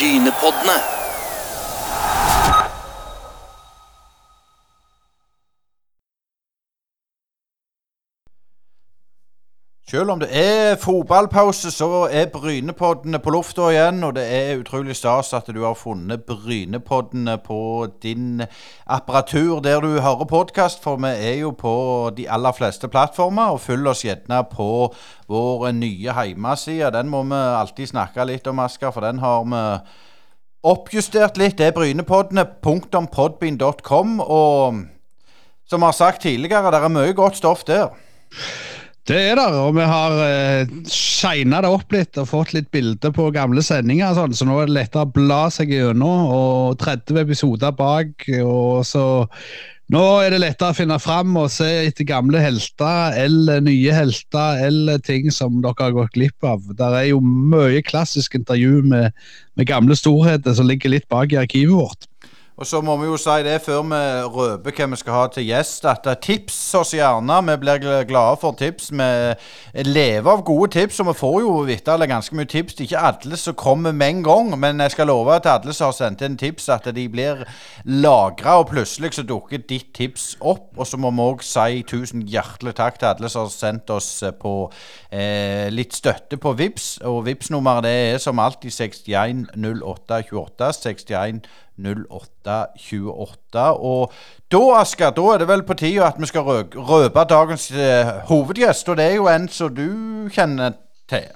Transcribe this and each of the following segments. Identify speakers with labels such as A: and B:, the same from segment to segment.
A: Brynepoddene.
B: Selv om det er fotballpause, så er Brynepoddene på lufta igjen. Og det er utrolig stas at du har funnet Brynepoddene på din apparatur der du hører podkast. For vi er jo på de aller fleste plattformer. Og følg oss gjerne på vår nye hjemmeside. Den må vi alltid snakke litt om, Asker, for den har vi oppjustert litt. Det er brynepoddene.podbean.com. Og som vi har sagt tidligere, det er mye godt stoff der.
C: Det er det, og vi har eh, shina det opp litt og fått litt bilder på gamle sendinger. Sånn, så nå er det lettere å bla seg gjennom. Og 30 episoder bak. og så Nå er det lettere å finne fram og se etter gamle helter eller nye helter eller ting som dere har gått glipp av. Der er jo mye klassisk intervju med, med gamle storheter som ligger litt bak i arkivet vårt.
B: Og så må vi jo si det før vi røper hva vi skal ha til gjest, at eh, tips oss gjerne. Vi blir glade for tips. Vi lever av gode tips, og vi får jo vitterlig ganske mye tips. Det er ikke alle som kommer med en gang, men jeg skal love til alle som har sendt inn tips, at de blir lagra, og plutselig så dukker ditt tips opp. Og så må vi òg si tusen hjertelig takk til alle som har sendt oss på eh, litt støtte på VIPS Og vips nummeret det er som alltid 610828. 61 0828. Og da, Asker, da er det vel på tide at vi skal røpe dagens eh, hovedgjest. Og det er jo en som du kjenner til.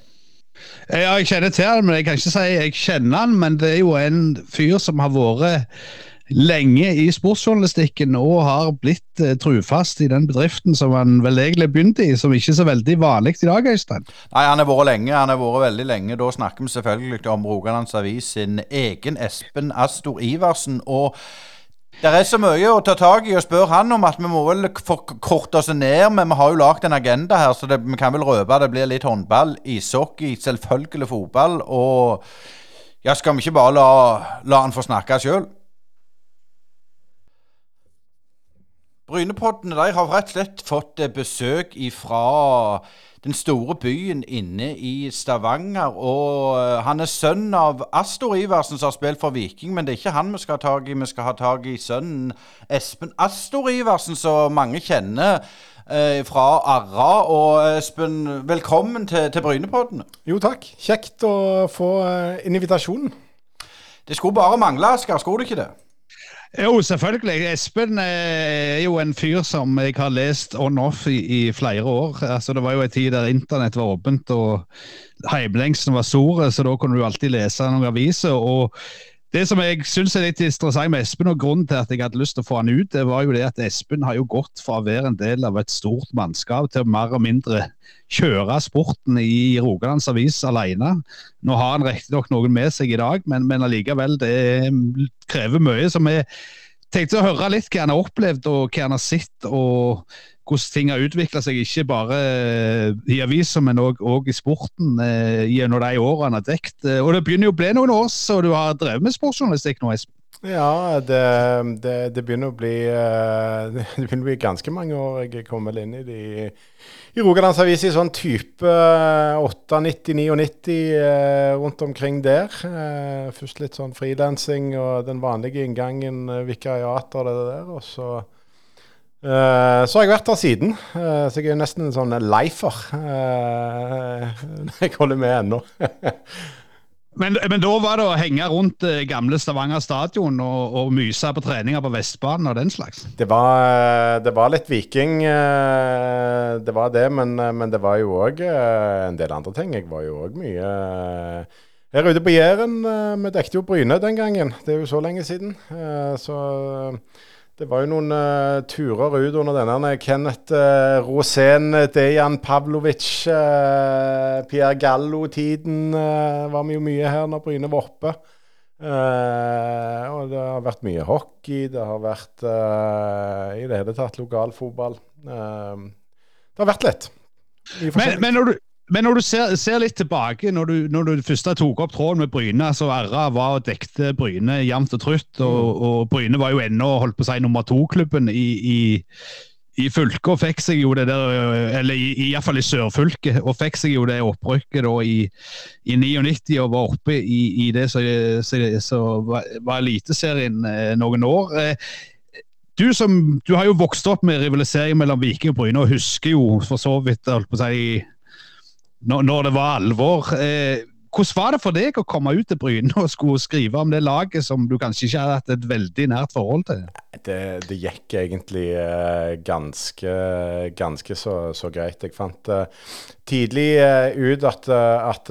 C: Ja, jeg kjenner til han, men jeg kan ikke si jeg kjenner han. Men det er jo en fyr som har vært lenge i sportsjournalistikken og har blitt eh, trufast i den bedriften som han vel egentlig begynte i, som ikke er så veldig vanlig i dag, Øystein?
B: Nei, han har vært lenge. Han har vært veldig lenge. Da snakker vi selvfølgelig om Rogalands Avis sin egen Espen Astor Iversen. og det er så mye å ta tak i og spørre han om at vi må vel korte oss ned. Men vi har jo lagd en agenda her, så det, vi kan vel røpe det blir litt håndball, ishockey, selvfølgelig fotball. Og ja, skal vi ikke bare la, la han få snakke sjøl? Brynepoddene de har rett og slett fått eh, besøk fra den store byen inne i Stavanger. Og eh, han er sønn av Astor Iversen, som har spilt for Viking. Men det er ikke han vi skal ha tak i. Vi skal ha tak i sønnen Espen Astor Iversen, som mange kjenner eh, fra Arra. Og Espen, velkommen til, til Brynepoddene.
D: Jo, takk. Kjekt å få invitasjonen.
B: Det skulle bare mangle, Asker. Skulle det ikke det?
C: Jo, selvfølgelig. Espen er jo en fyr som jeg har lest on-off i, i, flere år. Altså, det var jo en tid der internett var åpent og heimlengselen var stor, så da kunne du alltid lese noen aviser. og det som jeg syns er litt interessant med Espen, og grunnen til at jeg hadde lyst til å få han ut, det var jo det at Espen har jo gått fra å være en del av et stort mannskap til å mer og mindre kjøre sporten i Rogalands Avis alene. Nå har han riktignok noen med seg i dag, men, men allikevel, det krever mye. som vi tenkte å høre litt hva han har opplevd og hva han har sett. og hvordan ting har utvikla seg, ikke bare eh, i aviser, men òg i sporten eh, gjennom de årene han har dekket. Eh, og det begynner jo å bli noen år så du har drevet med sportsjournalistikk nå, Espen?
D: Ja, det, det, det, begynner å bli Det begynner å bli ganske mange år. Jeg kom vel inn i det i, Rogalandsavis Rogalands Avis i sånn type 98-99 rundt omkring der. Først litt sånn frilansing og den vanlige inngangen, vikariater og det der. og så så har jeg vært der siden, så jeg er nesten en sånn lifer. Jeg holder med ennå.
C: men, men, da var det å henge rundt gamle Stavanger stadion og, og myse på treninger på Vestbanen og den slags?
D: Det var, det var litt Viking, det var det. Men, men det var jo òg en del andre ting. Jeg var jo òg mye her ute på Jæren. Vi dekket jo Bryne den gangen. Det er jo så lenge siden. så det var jo noen uh, turer ut under denne Kenneth uh, Rosén, Dejan Pavlovic, uh, Pierre Gallo-tiden var vi jo mye her når Bryne var oppe. og det har vært mye hockey, det har vært i det hele tatt lokalfotball. det har vært litt.
C: Men, men når du men når du ser, ser litt tilbake, når du, når du først tok opp tråden med Bryne så RA var og dekte Bryne jevnt og trutt, og, mm. og, Bryne var jo ennå holdt på å si nummer to-klubben i, i, i fylket og fikk seg jo det der, eller i, i, fall i sørfylket, og fikk seg jo det opprykket da i, i 99 og var oppe i, i det som var, var Eliteserien eh, noen år. Eh, du, som, du har jo vokst opp med rivalisering mellom Viking og Bryne, og husker jo for så vidt holdt på å si, når, det var alvor. Eh, hvordan var det for deg å komme ut til Bryne og skulle skrive om det laget som du kanskje ikke hadde hatt et veldig nært forhold til?
D: Det, det gikk egentlig uh, ganske, ganske så, så, greit. Jeg fant uh, tidlig uh, ut at, at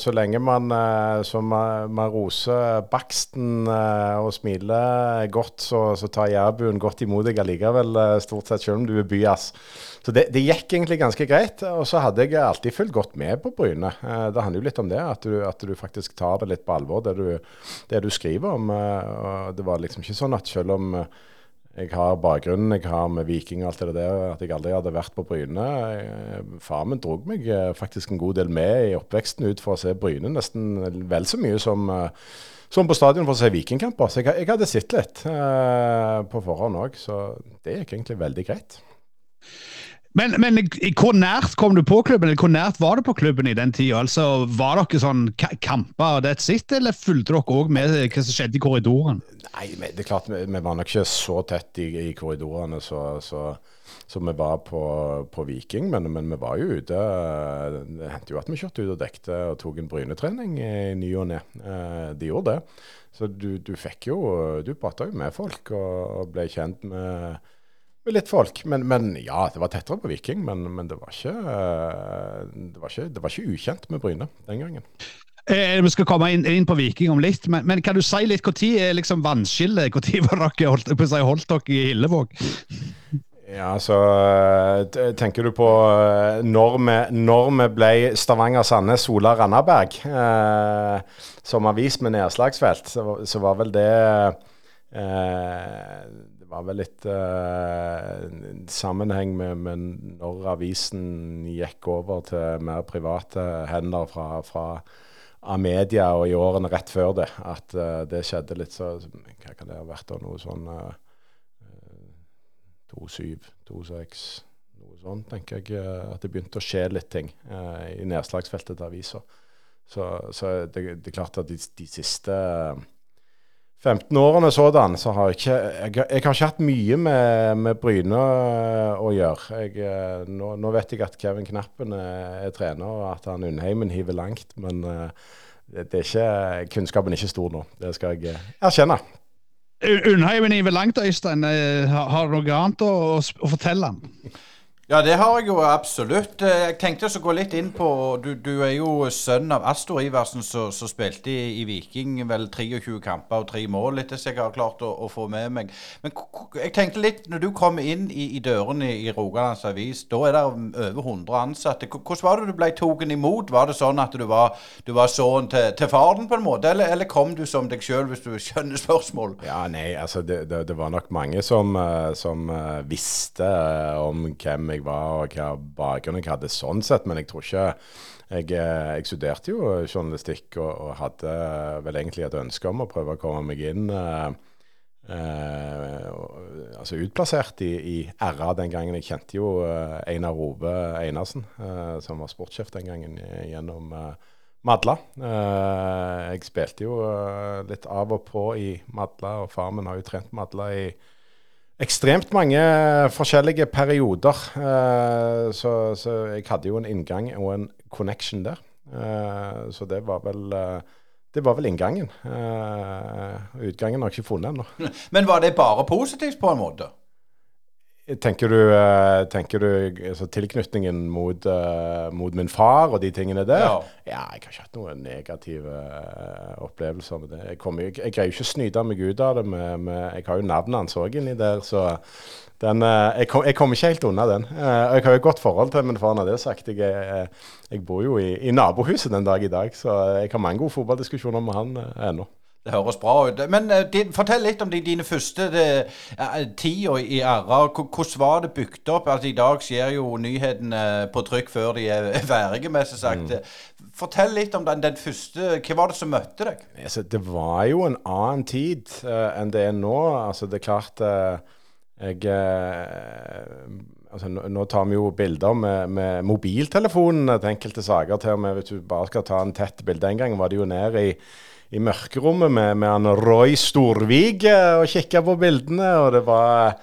D: så lenge man, man, man roser baksten og smiler godt, så, så tar jærbuen godt imot deg allikevel, stort sett, selv om du er byass. Så det, det, gikk egentlig ganske greit. Og så hadde jeg alltid fulgt godt med på Bryne. Eh, det handler jo litt om det, at du, at du, faktisk tar det litt på alvor, det du, det du skriver om. Eh, det var liksom ikke sånn at selv om eh, jeg har bakgrunnen jeg har med Viking og alt det der, at jeg aldri hadde vært på Bryne. Far min dro meg faktisk en god del med i oppveksten ut for å se Bryne, nesten vel så mye som, som på stadion for å se Vikingkamper. Så jeg, jeg hadde sett litt eh, på forhånd òg, så det gikk egentlig veldig greit.
C: Men, men, hvor nært kom du på klubben, eller hvor nært var du på klubben i den tida? Altså, var dere sånn kamper og that's it, eller fulgte dere òg med hva som skjedde i korridoren?
D: Nei, det er klart vi, vi var nok ikke så tett i, i korridorene så, så, så, vi var på, på Viking, men, men, vi var jo ute. Det hendte jo at vi kjørte ut og dekte og tok en brynetrening i ny og ne. Eh, de gjorde det. Så du, du fikk jo Du prata jo med folk og, og ble kjent med litt folk. Men, men, ja, det var tettere på Viking. Men, men det, var ikke, eh, det, var ikke, det, var ikke, ukjent med Bryne den gangen.
C: Eh, vi skal komme inn, inn, på Viking om litt, men, men kan du si litt når er liksom vannskillet? Når var dere holdt, si, holdt dere i Hillevåg?
D: Ja, så eh, tenker du på eh, når vi, når vi ble Stavanger-Sandnes Sola Randaberg eh, som avis med nedslagsfelt, så, så var vel det eh, var vel litt uh, sammenheng med, med, når avisen gikk over til mer private hender fra, fra Amedia og i årene rett før det, at uh, det skjedde litt så Hva kan det ha vært da? Noe sånn uh, 2-7, 2-6 Noe sånt, tenker jeg. Uh, at det begynte å skje litt ting uh, i nedslagsfeltet til avisa. Så, så det, det, er klart at de, de siste 15 årene sådan, så har jeg ikke Jeg, jeg har ikke hatt mye med, med Bryne eh, å gjøre. Jeg, eh, nå, nå, vet jeg at Kevin Knappen er, er trener, og at han Undheimen hiver langt. Men det, det er ikke, kunnskapen er ikke stor nå. Det skal jeg erkjenne.
C: Undheimen hiver langt, Øystein. Har du noe annet å, å fortelle? han?
B: Ja, det har jeg jo absolutt. Eh, jeg tenkte å gå litt inn på Du, du er jo sønn av Astor Iversen, som spilte i, i, Viking vel 23 kamper og tre mål, etter som jeg har klart å, å, få med meg. Men jeg tenkte litt, når du kom inn i, i dørene i Rogalands Avis, da er det over 100 ansatte. Hvordan var det du ble tatt imot? Var det sånn at du var, du var sønnen til, til faren, på en måte, eller, eller kom du som deg sjøl, hvis du skjønner spørsmålet?
D: Ja, nei, altså det, det, det var nok mange som, eh, som eh, visste om hvem jeg var og hva bakgrunn jeg hadde sånn sett. Men jeg tror ikke Jeg, eh, jeg studerte jo journalistikk og, og, hadde vel egentlig et ønske om å prøve å komme meg inn. Eh, eh, altså utplassert i, i, RA den gangen. Jeg kjente jo eh, Einar Ove Einarsen, eh, som var sportssjef den gangen, gjennom eh, Madla. jeg spilte jo litt av og på i Madla, og far min har jo trent Madla i ekstremt mange forskjellige perioder. Uh, så, så, jeg hadde jo en inngang og en connection der. Uh, så det var vel det var vel inngangen. utgangen har jeg ikke funnet ennå.
B: Men var det bare positivt på en måte?
D: Tenker du, eh, tenker du altså, tilknytningen mot, uh, mot, min far og de tingene der? Ja. ja jeg har ikke hatt noen negative uh, opplevelser med det. Jeg, kom, jeg, jeg, greier ikke å snyte meg ut av det. Med, med, jeg har jo navnet hans òg inni der, så den, uh, jeg, kom, jeg, kommer ikke helt unna den. jeg har jo et godt forhold til min far når det er sagt. Jeg, bor jo i, i, nabohuset den dag i dag, så jeg har mange gode fotballdiskusjoner med han ennå.
B: Det høres bra ut. Men uh, din, fortell litt om de, dine første uh, tiår i RA. Hvordan var det bygd opp? Altså, I dag skjer jo nyhetene på trykk før de er værige, mest sagt. Mm. Fortell litt om den, den, første Hva var det som møtte deg?
D: Altså, det var jo en annen tid uh, enn det er nå. Altså, det er klart jeg uh, altså, nå tar vi jo bilder med, med mobiltelefonene til enkelte saker. til og med Hvis du bare skal ta en tett bilde En gang var det jo ned i, i mørkerommet med, med han Roy Storvig eh, og kikka på bildene. og det var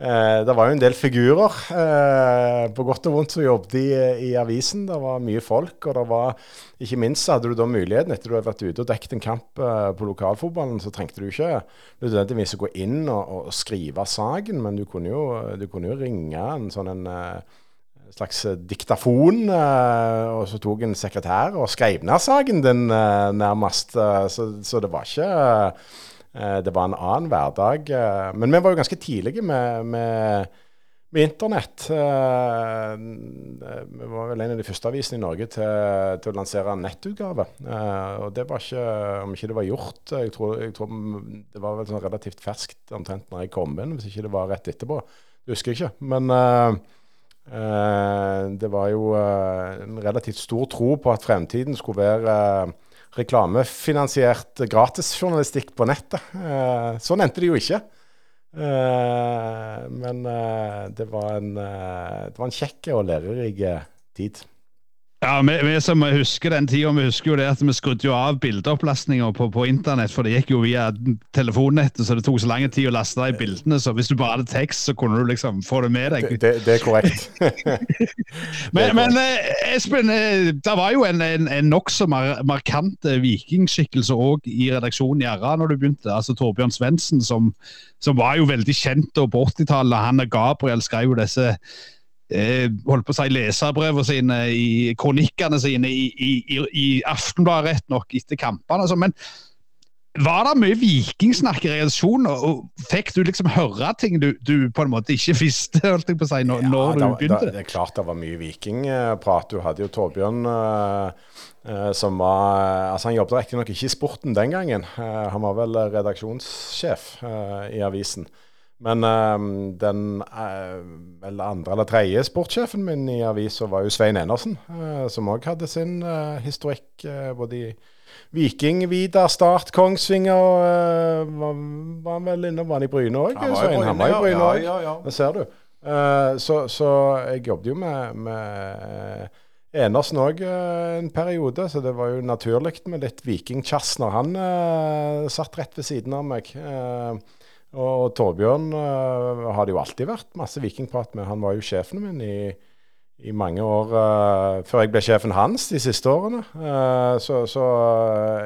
D: Eh, det var jo en del figurer, eh, på godt og vondt, som jobbet i, i, avisen. Det var mye folk, og det var ikke minst hadde du da muligheten, etter du hadde vært ute og dekket en kamp eh, på lokalfotballen, så trengte du ikke nødvendigvis å gå inn og, og skrive saken, men du kunne, jo, du kunne, jo, ringe en sånn en eh, slags diktafon, eh, og så tok en sekretær og skrev ned saken din eh, nærmest. Så, så, det var ikke Eh, det var en annen hverdag. Eh, men vi var jo ganske tidlige med, med, med internett. Eh, vi var vel en av de første avisene i Norge til, til å lansere nettutgave. Og det var ikke, om ikke det var gjort jeg tror, jeg tror Det var vel sånn relativt ferskt omtrent når jeg kom inn, hvis ikke det var rett etterpå. Det husker jeg ikke. Men det var jo en relativt stor tro på at fremtiden skulle være reklamefinansiert gratisjournalistikk på nettet. Eh, sånn endte det jo ikke. Eh, men eh, det var en, det var en kjekk og lærerik tid.
C: Ja, vi, vi, som husker den tida, vi husker jo det at vi skrudde jo av bildeopplastninga på, på, internett, for det gikk jo via telefonnettet, så det tok så lang tid å laste de bildene. Så hvis du bare hadde tekst, så kunne du liksom få det med deg.
D: Det, det, det er korrekt.
C: men, men eh, Espen, eh, det var jo en, en, en nokså mar markant eh, vikingskikkelse òg i redaksjonen i RA når du begynte. altså Torbjørn Svendsen, som, som, var jo veldig kjent på 80-tallet. Han og Gabriel skrev jo disse holdt på å si leserbrevene sine, i kronikkene sine i, i, i Aftenbladet, rett nok, etter kampene. Altså. Men var det mye vikingsnakk i reaksjonen? Og fikk du liksom høre ting du, du, på en måte ikke visste holdt jeg på å si, når, ja, når du begynte?
D: Det, det er klart det var mye vikingprat. Du hadde jo Torbjørn uh, uh, som var altså Han jobbet riktignok ikke i sporten den gangen. Eh, han var vel redaksjonssjef i avisen. Men um, den uh, andre eller tredje sportssjefen min i avisa var jo Svein Enersen, uh, som òg hadde sin uh, historikk både i Viking, Vidar, Start, Kongsvinger var, var, han vel inne, Var han i Bryne òg?
B: Han var i Bryne òg. Ja, ja, ja,
D: Det ser du. Så, så, jeg jobbet jo med, med Enersen òg en periode, så det var jo naturlig med litt vikingkjass når han satt rett ved siden av meg. Uh, og Torbjørn uh, har jo alltid vært masse vikingprat med. Han var jo sjefen min i, i mange år uh, før jeg ble sjefen hans de siste årene. Uh, så, så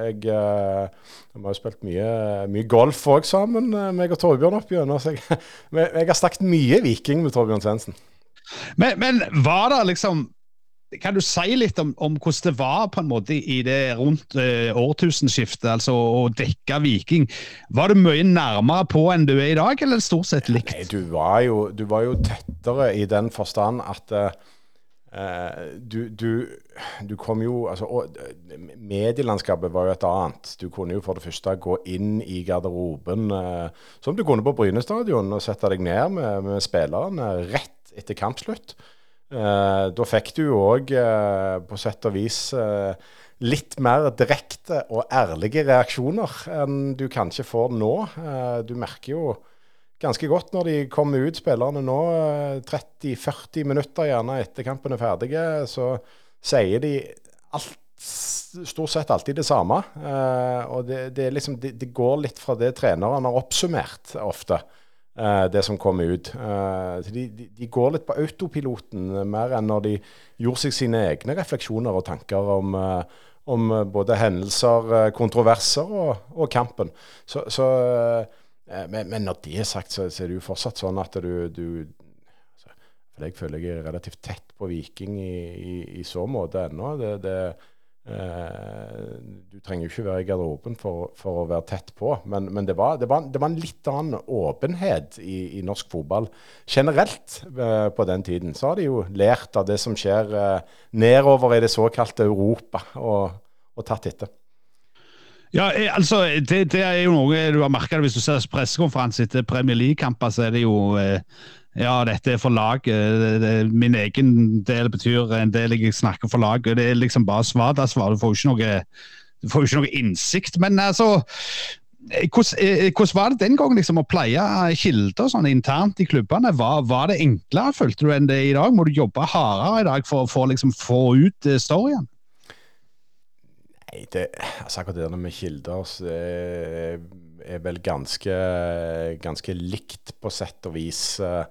D: jeg Vi har jo spilt mye, mye golf òg sammen, meg og Torbjørn opp gjennom. Så jeg, jeg har snakket mye viking med Torbjørn Svendsen.
C: Men, men, var det liksom kan du si litt om, om, hvordan det var på en måte i det rundt eh, årtusenskiftet, altså å dekke Viking? Var du mye nærmere på enn du er i dag, eller stort sett likt?
D: Nei, du var jo, du var jo tettere i den forstand at eh, du, du, du, kom jo altså, og, Medielandskapet var jo et annet. Du kunne jo for det første gå inn i garderoben, eh, som du kunne på Bryne stadion, og sette deg ned med, med spillerne rett etter kampslutt. Eh, da fikk du òg eh, på sett og vis eh, litt mer direkte og ærlige reaksjoner enn du kanskje får nå. Eh, du merker jo ganske godt når de kommer ut, spillerne nå, 30-40 eh, minutter gjerne etter kampen er ferdige, så sier de alt stort sett alltid det samme. Og det, det, liksom, det, det, går litt fra det treneren har oppsummert ofte. Uh, det som kommer ut. Uh, de, de, går litt på autopiloten uh, mer enn når de gjorde seg sine egne refleksjoner og tanker om, om både hendelser, kontroverser og, og kampen. Så, så men, men, når det er sagt, så, så, er det jo fortsatt sånn at du, du altså, For jeg føler jeg er relativt tett på Viking i, i, i så måte ennå. Det, det Eh, du trenger jo ikke være i garderoben for, for å være tett på, men, men det, var, det, var, det, var, en litt annen åpenhet i, i norsk fotball generelt eh, på den tiden. Så har de jo lært av det som skjer eh, nedover i det såkalte Europa, og, og tatt etter.
C: Ja, altså, det, det, er jo noe du har merka hvis du ser pressekonferanse etter Premier League-kamper, så er det jo eh, ja, dette er for laget. Min egen del betyr en del jeg snakker for laget. Det er liksom bare svar. Får jo ikke du får jo ikke noe innsikt. Men altså hvordan, eh, hvordan, var det den gangen liksom, å pleie kilder sånn internt i klubbene? Var, var, det enklere, følte du, enn det i dag? Må du jobbe hardere i dag for, å liksom, få ut storyen?
D: Nei, det, altså akkurat det med kilder er, er vel ganske, ganske, likt på sett og vis uh,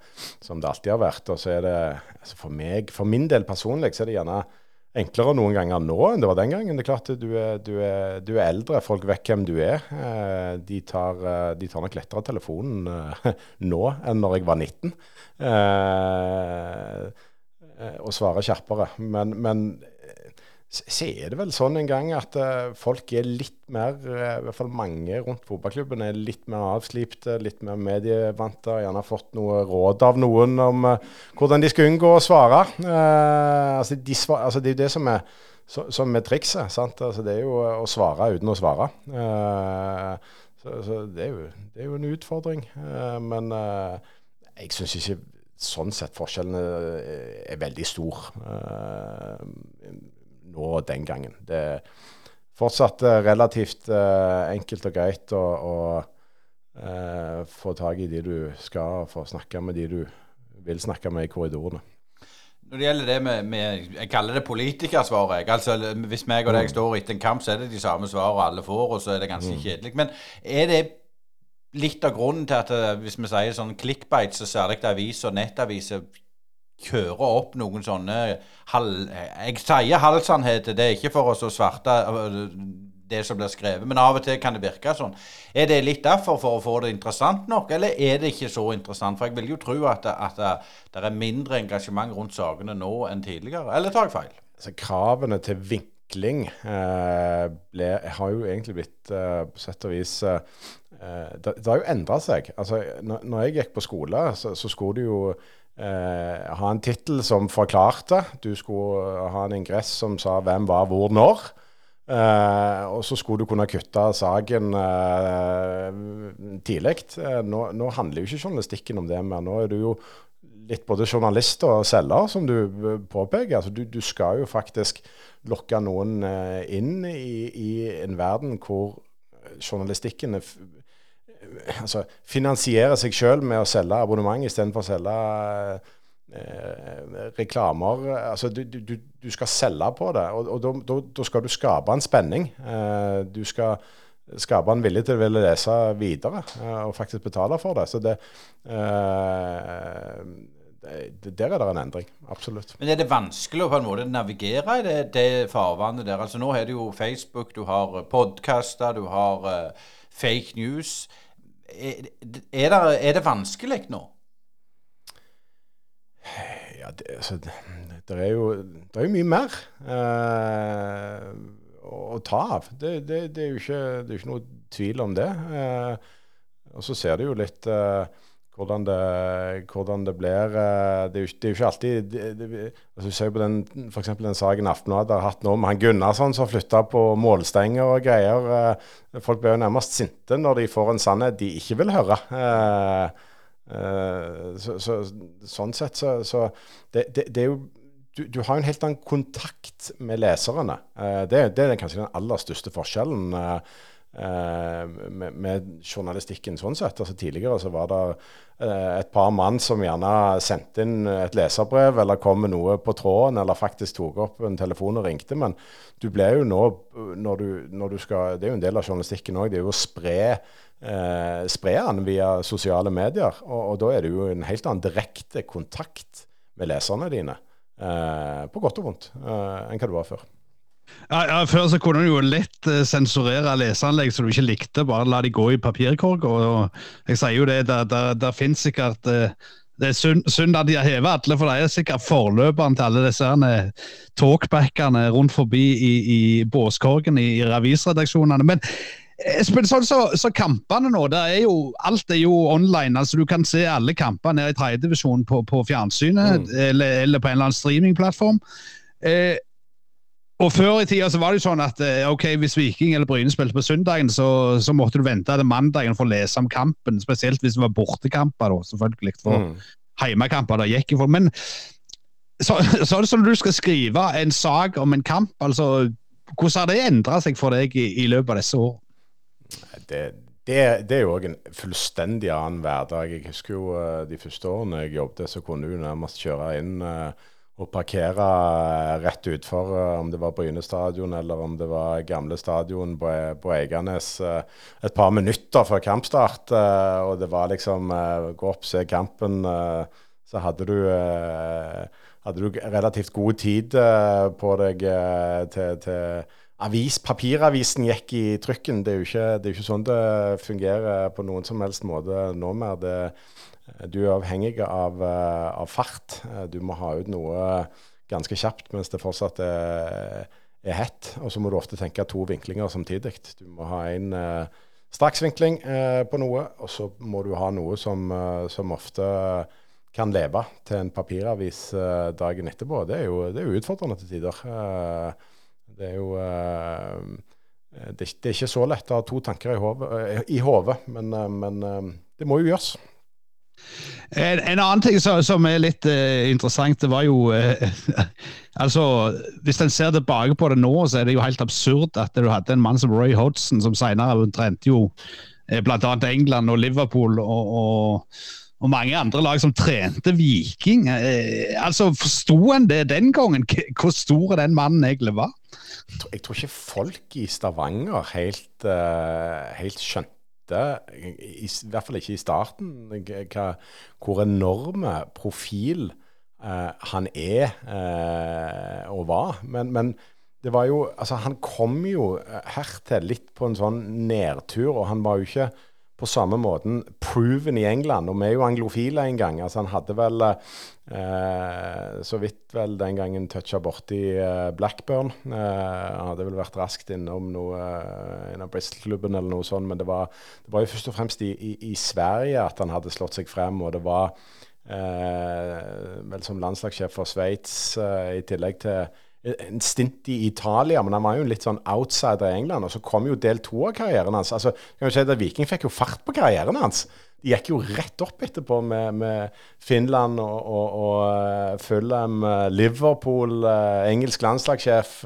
D: som det alltid har vært. Og så er det altså for meg, for min del personlig, så er det gjerne enklere noen ganger nå enn det var den gangen. Det er klart du er, du er, du er eldre, folk vet hvem du er. Uh, de, tar, uh, de, tar, nok lettere telefonen nå enn når jeg var 19. og svarer kjerpere. Men, men så er det vel sånn en gang at uh, folk er litt mer, uh, i hvert fall mange rundt fotballklubben, er litt mer avslipte, litt mer medievante. Gjerne har fått noe råd av noen om hvordan de skal unngå å svare. Altså, de svar, altså, det er jo det som er, som er trikset. Altså, det er jo å svare uten å svare. Så, så det, er jo, det, er jo, en utfordring. men jeg syns ikke sånn sett forskjellene er veldig stor nå den gangen. Det er fortsatt uh, relativt uh, enkelt og greit å, å uh, få tak i de du skal, og få snakke med de du vil snakke med i korridorene.
B: Når det gjelder det med, med Jeg kaller det politikersvaret. Altså, hvis meg og deg mm. står etter en kamp, så er det de samme svarene alle får, og så er det ganske mm. kjedelig. Men er det litt av grunnen til at hvis vi sier sånn clickbait, så særlig aviser og nettaviser kjører opp noen sånne halv, Jeg sier halvsannheter, det er ikke for oss å svarte øh, det som blir skrevet, men av og til kan det virke sånn. Er det litt derfor for å få det interessant nok, eller er det ikke så interessant? For jeg vil jo tro at at det, er mindre engasjement rundt sakene nå enn tidligere. Eller tar jeg feil?
D: Altså, kravene til vinkling eh, har jo egentlig blitt eh, på sett og vis eh, det, det, har jo endra seg. Altså, når, når, jeg gikk på skole, så, så skulle det jo eh, ha en tittel som forklarte. Du skulle ha en ingress som sa hvem var hvor når. Eh, og så skulle du kunne kutte saken eh, tidlig. Eh, nå, nå, handler jo ikke journalistikken om det mer. Nå er du jo litt både journalist og selger, som du eh, påpeker. Altså, du, du, skal jo faktisk lokke noen eh, inn i, i en verden hvor journalistikken er altså, finansiere seg sjøl med å selge abonnement istedenfor å selge eh, reklamer. Altså, du, du, du, skal selge på det, og, og da skal du skape en spenning. Eh, du skal skape en vilje til å ville lese videre eh, og faktisk betale for det. Så det eh, der er det en endring. Absolutt.
B: Men er det vanskelig å på en måte navigere i det, det farvannet der? Altså Nå har du jo Facebook, du har podkaster, du har uh, fake news. Er, er, det, er det vanskelig nå?
D: Ja, det, altså, det, det, er jo, det er jo mye mer eh, å, ta av. Det, er jo ikke, er ikke noe tvil om det. Eh, og så ser det jo litt eh, hvordan det, hvordan det blir eh, det er, jo, det er jo ikke alltid det, det, altså Du ser på den, for den saken Aftenbladet har hatt nå med han Gunnarsson som flytta på målstenger og greier. Eh, folk blir jo nærmest sinte når de får en sannhet de ikke vil høre. Eh, så, så, sånn sett så, så det, er jo du, du, har jo en helt annen kontakt med leserne. Det, det er kanskje den aller største forskjellen. Eh, med, med, journalistikken sånn sett. Altså Tidligere så var det eh, et par mann som gjerne sendte inn et leserbrev eller kom med noe på tråden, eller faktisk tok opp en telefon og ringte. Men du ble jo nå, når du, når du skal Det er jo en del av journalistikken òg. Det er jo å spre eh, spre den via sosiale medier. Og, og, da er det jo en helt annen direkte kontakt med leserne dine. Eh, på godt og vondt eh, enn hva det var før.
C: Ja, ja, Før så kunne du jo lett uh, sensurere leseanlegg som du ikke likte, bare la de gå i papirkorg. Og, jeg sier jo det, der, der, der finnes sikkert uh, Det er synd, synd, at de har hevet alle, for det er sikkert forløperen til alle disse uh, talkbackene rundt forbi i, i båskorgen i, i avisredaksjonene. Men Espen, sånn så, så, kampene nå, det er jo, alt er jo online. altså Du kan se alle kampene nede i tredjedivisjon på, på fjernsynet mm. eller, eller, på en eller annen streamingplattform. Eh, og Før i tida så var det jo sånn at eh, ok, hvis Viking eller Bryne spilte på søndagen, så, så, måtte du vente til mandagen for å lese om kampen. Spesielt hvis det var bortekamper, da, selvfølgelig. For mm. heimekamper det gikk for. Men så, så er det at du skal skrive en sak om en kamp. altså Hvordan har det endra seg for deg i, i løpet av disse år?
D: Det, det, det, er jo òg en fullstendig annen hverdag. Jeg husker jo uh, de første årene jeg jobbet, så kunne du nærmest kjøre inn uh, og parkere rett utfor, om det var Bryne stadion eller om det var gamle stadion på, på Eiganes, et par minutter før kampstart. Og det var liksom Gå opp, se kampen. Så hadde du hadde du relativt god tid på deg til, til, avis. Papiravisen gikk i trykken. Det er, jo ikke, det er ikke sånn det fungerer på noen som helst måte nå mer. Det, du er avhengig av, uh, av, fart. Du må ha ut noe ganske kjapt mens det fortsatt er, er hett. Og så må du ofte tenke to vinklinger samtidig. Du må ha en straksvinkling på noe, og så må du ha noe som, som ofte kan leve til en papiravis dagen etterpå, det er, jo, det er utfordrende til tider. Det er jo det, er ikke så lett å ha to tanker i hodet, men, men det må jo gjøres.
C: En, en annen ting som, som er litt interessant, det var jo altså, Hvis en ser tilbake på det nå, så er det jo helt absurd at du hadde en mann som Roy Hodgson, som senere trente jo bl.a. England og Liverpool. og, og og mange andre lag som trente Viking. Eh, altså, Forsto en det den gangen, hvor stor den mannen egentlig var?
D: Jeg tror ikke folk i Stavanger helt, uh, helt skjønte, i, hvert fall ikke i starten, hva, hvor enorme profil eh, han er eh, og var. Men, men, det var jo Altså, han kom jo hertil litt på en sånn nedtur, og han var jo ikke på samme måten proven i England. Og vi er jo anglofile en gang. Altså Han hadde vel eh, så vidt vel den gangen toucha borti eh, Blackburn. Eh, han hadde vel vært raskt innom noe, eh, en Bristol-klubben eller noe sånt. Men det var, det var, jo først og fremst i, i, i, Sverige at han hadde slått seg frem. Og det var eh, vel som landslagssjef for Sveits, eh, i tillegg til en stint i Italia, men han var jo litt sånn outsider i England. Og så kom jo del to av karrieren hans. Altså, kan vi si at Viking fikk jo fart på karrieren hans. De gikk jo rett opp etterpå med, med Finland og, og, og uh, Fulham, uh, Liverpool, uh, engelsk landslagssjef.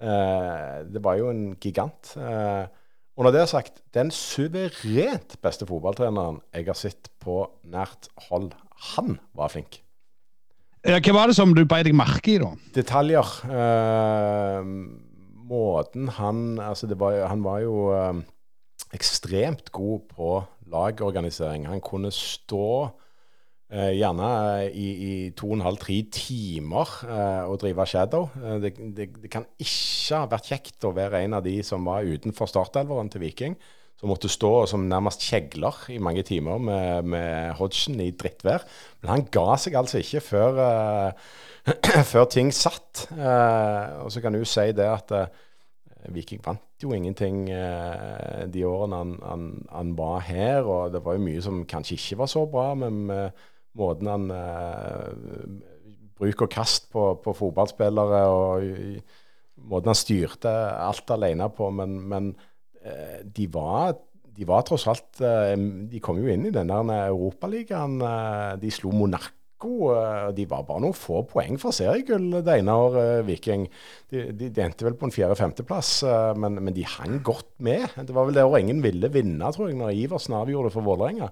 D: det var jo en gigant. og når det er sagt, den suverent beste fotballtreneren jeg har sett på nært hold, han var flink.
C: Hva var det som du beit deg merke i, da?
D: Detaljer. Uh, måten han Altså, var, han var jo uh, ekstremt god på lagorganisering. Han kunne stå uh, gjerne i, i to og en halv, tre timer og drive shadow. Det, det, det, kan ikke ha vært kjekt å være en av de som var utenfor startelveren til Viking som måtte stå som nærmest kjegler i mange timer med, med Hodgson i drittvær. Men han ga seg altså ikke før, uh, før ting satt. Uh, og så kan du si det at uh, Viking vant jo ingenting de årene han, han, han, var her. Og det var jo mye som kanskje ikke var så bra, men med måten han Bruk og kast på, på fotballspillere og måten han styrte alt alene på. men, men de var, de var tross alt eh, De kom jo inn i den der Europaligaen. Eh, de slo Monaco. De var bare noen få poeng fra seriegull det ene året, Viking. De, de, de endte vel på en fjerde-femteplass, men, men, de hang godt med. Det var vel det året ingen ville vinne, tror jeg, når Iversen avgjorde det for Vålerenga.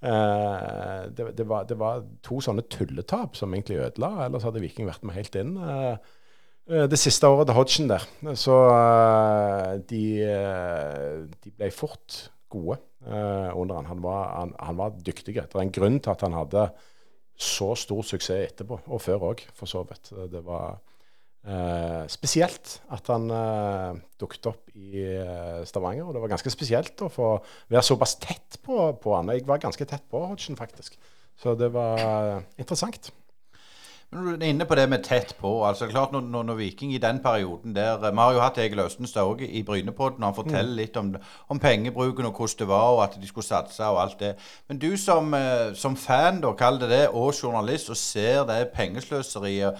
D: Det, det, det, var, to sånne tulletap som egentlig ødela, ellers hadde Viking vært med helt inn. Eh, det siste året til Hodgson der. Så uh, de, uh, de, ble fort gode under han. Han var, han, han var, dyktig. Det er en grunn til at han hadde så stor suksess etterpå, og før òg, for så vidt. Det var spesielt at han dukket opp i Stavanger. Og det var ganske spesielt å få være såpass tett på, på han. Jeg var ganske tett på Hodgson, faktisk. Så det var interessant.
B: Du er inne på det med tett på. altså klart Når, når, når Viking i den perioden der Vi har jo hatt Egil Østenstad òg i Brynepodden. Han forteller mm. litt om, om, pengebruken og hvordan det var, og at de skulle satse og alt det. Men du som, eh, som fan, da, kall det det, og journalist, og ser det pengesløseriet,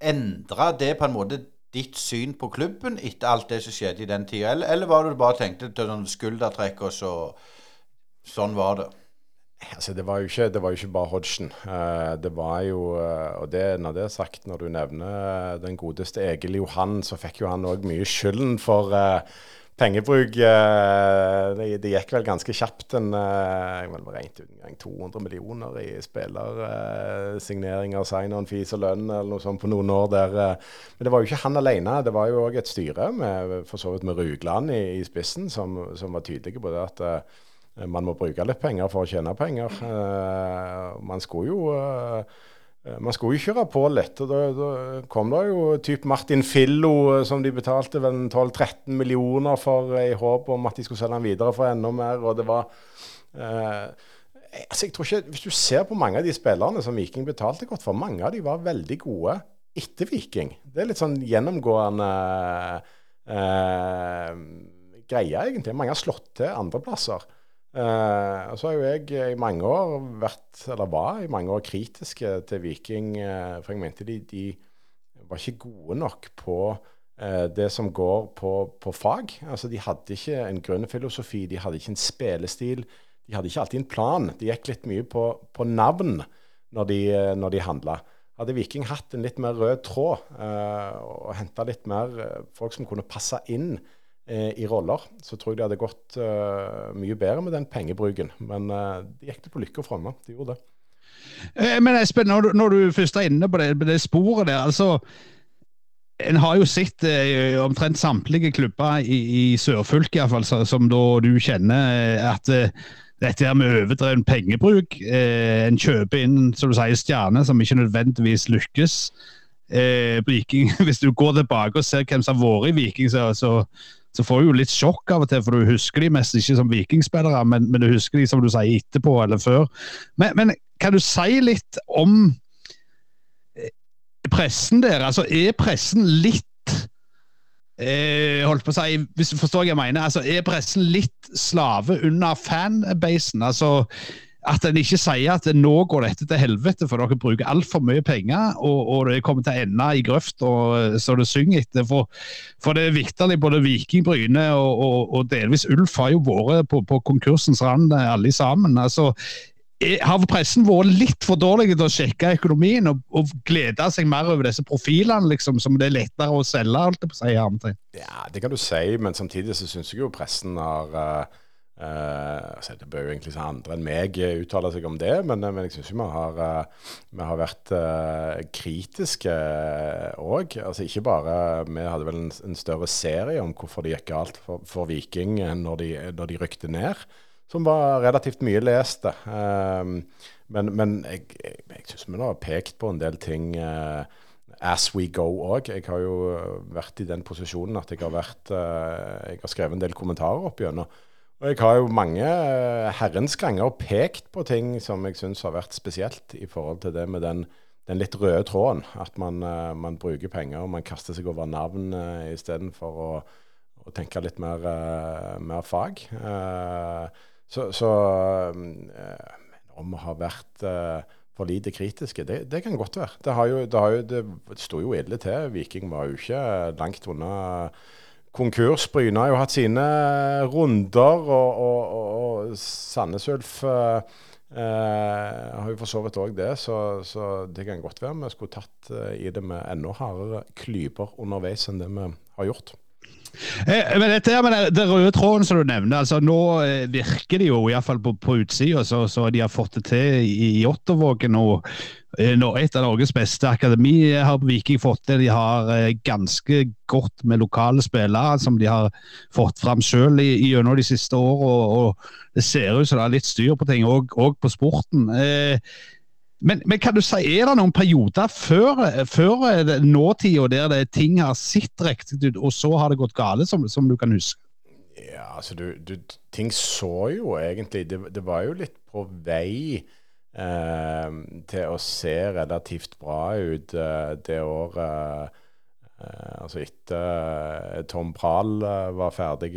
B: endra det på en måte ditt syn på klubben etter alt det som skjedde i den tida, eller, eller var det du bare tenkte til noen skuldertrekk, og så Sånn var det?
D: Altså, det, var ikke, det var jo ikke bare Hodgson. Uh, det var jo uh, Og det, når det er sagt, når du nevner den godeste Egil Johan, så fikk jo han òg mye skylden for, pengebruk eh, det, gikk vel ganske kjapt. En, eh, jeg vel regnet ut en gang 200 millioner i spillersigneringer, sign-on fees og lønn eller noe sånt på noen år der. Men det var jo ikke han alene. Det var jo òg et styre, med, for så vidt med Rugland i, i spissen, som, som, var tydelige på det at man må bruke litt penger for å tjene penger. Man skulle jo Eh, man skulle jo kjøre på litt. og Da, da kom det jo typ Martin Fillo, eh, som de betalte vel 12-13 millioner for, eh, i håp om at de skulle selge den videre for enda mer. og det var... Eh, altså jeg tror ikke, Hvis du ser på mange av de spillerne som Viking betalte godt for, mange av de var veldig gode etter Viking. Det er litt sånn gjennomgående eh, greie, egentlig. Mange har slått til andreplasser. Uh, og så har jo jeg i mange år vært, eller var i mange år kritisk til Viking. Uh, for jeg mente de, de, var ikke gode nok på uh, det som går på, på, fag. Altså De hadde ikke en grunnfilosofi, de hadde ikke en spillestil. De hadde ikke alltid en plan. De gikk litt mye på, på navn når de, når de handla. Hadde Viking hatt en litt mer rød tråd og henta litt mer folk som kunne passe inn Eh, i roller, så tror jeg det hadde gått uh, mye bedre med den pengebruken. Men uh, de gikk det på lykke og fromme. De gjorde det.
C: Men Espen, når du, når du først er inne på det, det sporet der. altså en har jo sett eh, omtrent samtlige klubber i, i sørfylket som da du kjenner at eh, dette her med overdreven pengebruk eh, En kjøper inn som du sier, stjerner som ikke nødvendigvis lykkes. Viking, Hvis du går tilbake og ser hvem som har vært i Viking, så, så, så får du jo litt sjokk av og til, for du husker de mest ikke som vikingspillere, men, men du husker de som du sier etterpå eller før. Men, men kan du si litt om eh, pressen der? Altså, er pressen litt eh, holdt på å si, Hvis du forstår hva jeg mener, altså, er pressen litt slave under fanbasen? Altså, at en ikke sier at nå går dette til helvete, for dere bruker altfor mye penger, og, og, det kommer til å ende i grøft og, så det synger etter. For, for det er vitterlig både Viking, Bryne og, og, og, delvis Ulf har jo vært på, på konkursens rand, alle sammen. altså har pressen vært litt for dårlig til å sjekke økonomien og, og glede seg mer over disse profilene, liksom, som det er lettere å selge? alt det på seg,
D: Ja, det kan du si, men samtidig så syns jeg jo pressen har uh Uh, altså det bør jo egentlig andre enn meg uttale seg om det, men, eh, men jeg syns vi uh, vi har vært uh, kritiske òg. altså ikke bare Vi hadde vel en, en, større serie om hvorfor det gikk galt for, for Viking når de, når de, rykte ned, som var relativt mye leste. men, men jeg, jeg, jeg syns vi har pekt på en del ting as we go òg. Jeg har jo vært i den posisjonen at jeg har, vært, jeg har skrevet en del kommentarer opp gjennom. Og jeg har jo mange eh, herrens ganger pekt på ting som jeg syns har vært spesielt i forhold til det med den, den litt røde tråden. At man, eh, man, bruker penger og man kaster seg over navn uh, istedenfor å, å tenke litt mer, mer fag. Så, så om vi har vært for lite kritiske, det, det, kan godt være. Det, har jo, det, har jo, det sto jo ille til. Viking var jo ikke langt unna konkurs. Bryne har jo hatt sine runder, og, og, og Sandnes Ulf eh, eh, har jo for så vidt òg det, så, så, det kan godt være vi skulle tatt eh, i det med enda hardere klyper underveis enn det vi har gjort.
C: Eh, men dette med det røde tråden som du nevner, altså nå eh, virker det jo iallfall på, på utsida så, så de har fått det til i, i Ottervågen. og nå, et av Norges beste akademi har Viking fått til. De har ganske godt med lokale spillere som de har fått fram sjøl gjennom de siste årene. Og, og, det ser ut som det er litt styr på ting, òg på sporten. Eh, men, men, kan du si, er det noen perioder før, før nåtida der det ting har sett riktig ut, og så har det gått galt, som, som du kan huske?
D: Ja, altså du, du, Ting så jo egentlig Det, det var jo litt på vei eh, til å se relativt bra ut eh, det året eh, Altså etter Tom Prahl eh, var ferdig.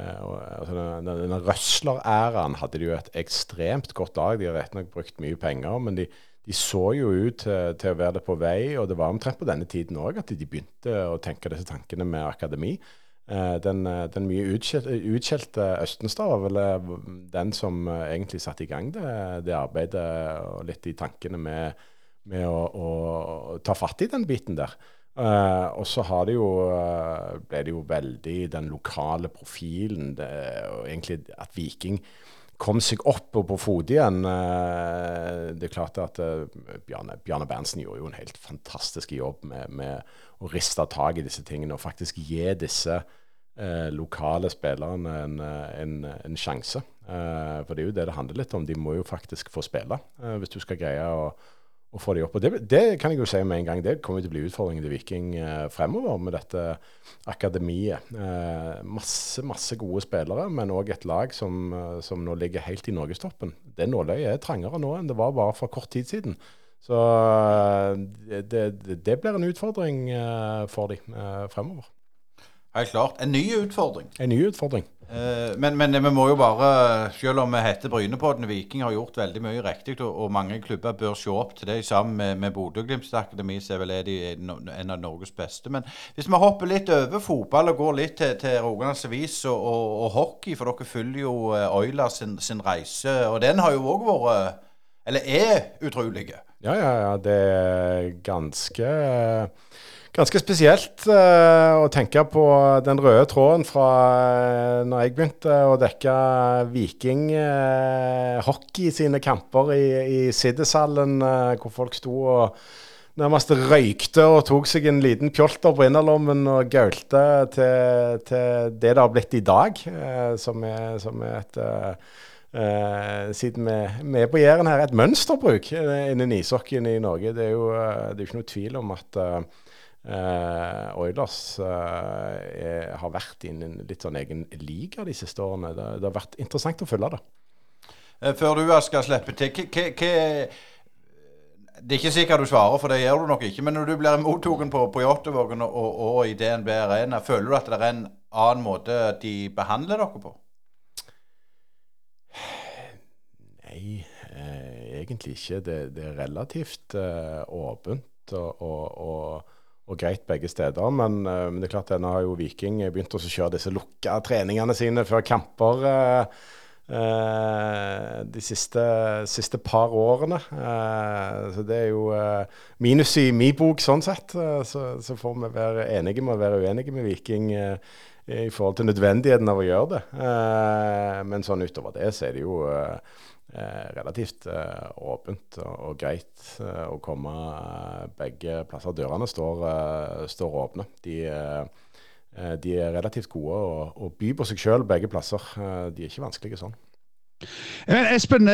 D: Eh, Eh, altså denne, denne Røsler-æraen hadde de jo et ekstremt godt lag. De har rett nok brukt mye penger, men de, de så jo ut til, til, å være det på vei. Og det var omtrent på denne tiden òg at de begynte å tenke disse tankene med akademi. Eh, den, den, mye utskjelte Østenstad var vel den som egentlig satte i gang det, det arbeidet og litt de tankene med, med å, å, ta fatt i den biten der. Uh, og så har det jo, uh, ble det jo veldig den lokale profilen. Det, og egentlig at Viking kom seg opp og på fot igjen. Uh, det er klart at Bjarne, Bjarne, Berntsen gjorde jo en helt fantastisk jobb med, med å riste tak i disse tingene og faktisk gi disse lokale spillerne en, en, en sjanse. for det er jo det det handler litt om. De må jo faktisk få spille hvis du skal greie å å få de opp. Og det, det, kan jeg jo si med en gang, det kommer til å bli utfordringen til Viking eh, fremover med dette akademiet. Eh, masse masse gode spillere, men òg et lag som, eh, som, nå ligger helt i norgestoppen. Det nåløyet er trangere nå enn det var bare for kort tid siden. Så det, det, det blir en utfordring eh, for de eh, fremover.
B: Helt klart. En ny utfordring.
D: En ny utfordring.
B: Eh, men, men, vi må jo bare, selv om vi heter Brynepodden, Viking har gjort veldig mye riktig, og, mange klubber bør se opp til det sammen med, med Bodø-Glimts akademi, som vel er de en av Norges beste. Men hvis vi hopper litt over fotball og går litt til, til Rogalands Avis og, og, og, hockey, for dere følger jo eh, Oilers sin, sin, reise, og den har jo òg vært, eller er, utrolige.
D: Ja, ja, ja. Det er ganske ganske spesielt uh, å tenke på den røde tråden fra uh, når jeg begynte å dekke Viking uh, hockey sine kamper i, i Siddishallen, hvor folk sto og nærmest røykte og tok seg en liten pjolter på innerlommen og gaulte til, til, det det har blitt i dag, som er, som, er, et Uh, siden vi, er på Jæren her, et mønsterbruk innen ishockeyen i Norge. Det er jo det er ikke noe tvil om at uh, Uh, Oilers er, har vært i en litt sånn egen liga de siste årene. Det, det har vært interessant å følge det.
B: Uh, før du skal slippe til, hva Det er ikke sikkert du svarer, for det gjør du nok ikke. Men når du blir mottatt på, på Jåttåvågen og, og, og, i DNB Arena, føler du at det er en annen måte de behandler dere på?
D: Nei, egentlig ikke. Det, det er relativt åpent. og, og og greit begge steder. Men, uh, det er klart nå har jo Viking begynt å kjøre disse lukka treningene sine før kamper uh, uh, de siste, siste, par årene. så det er jo minus i min bok sånn sett. Så, så, får vi være enige med å være uenige med Viking i forhold til nødvendigheten av å gjøre det. men sånn utover det så er det jo relativt eh, åpent og, og greit eh, å komme begge plasser. Dørene står, står åpne. De, de, er relativt gode å, å by på seg sjøl begge plasser. de er ikke vanskelige sånn.
C: Espen,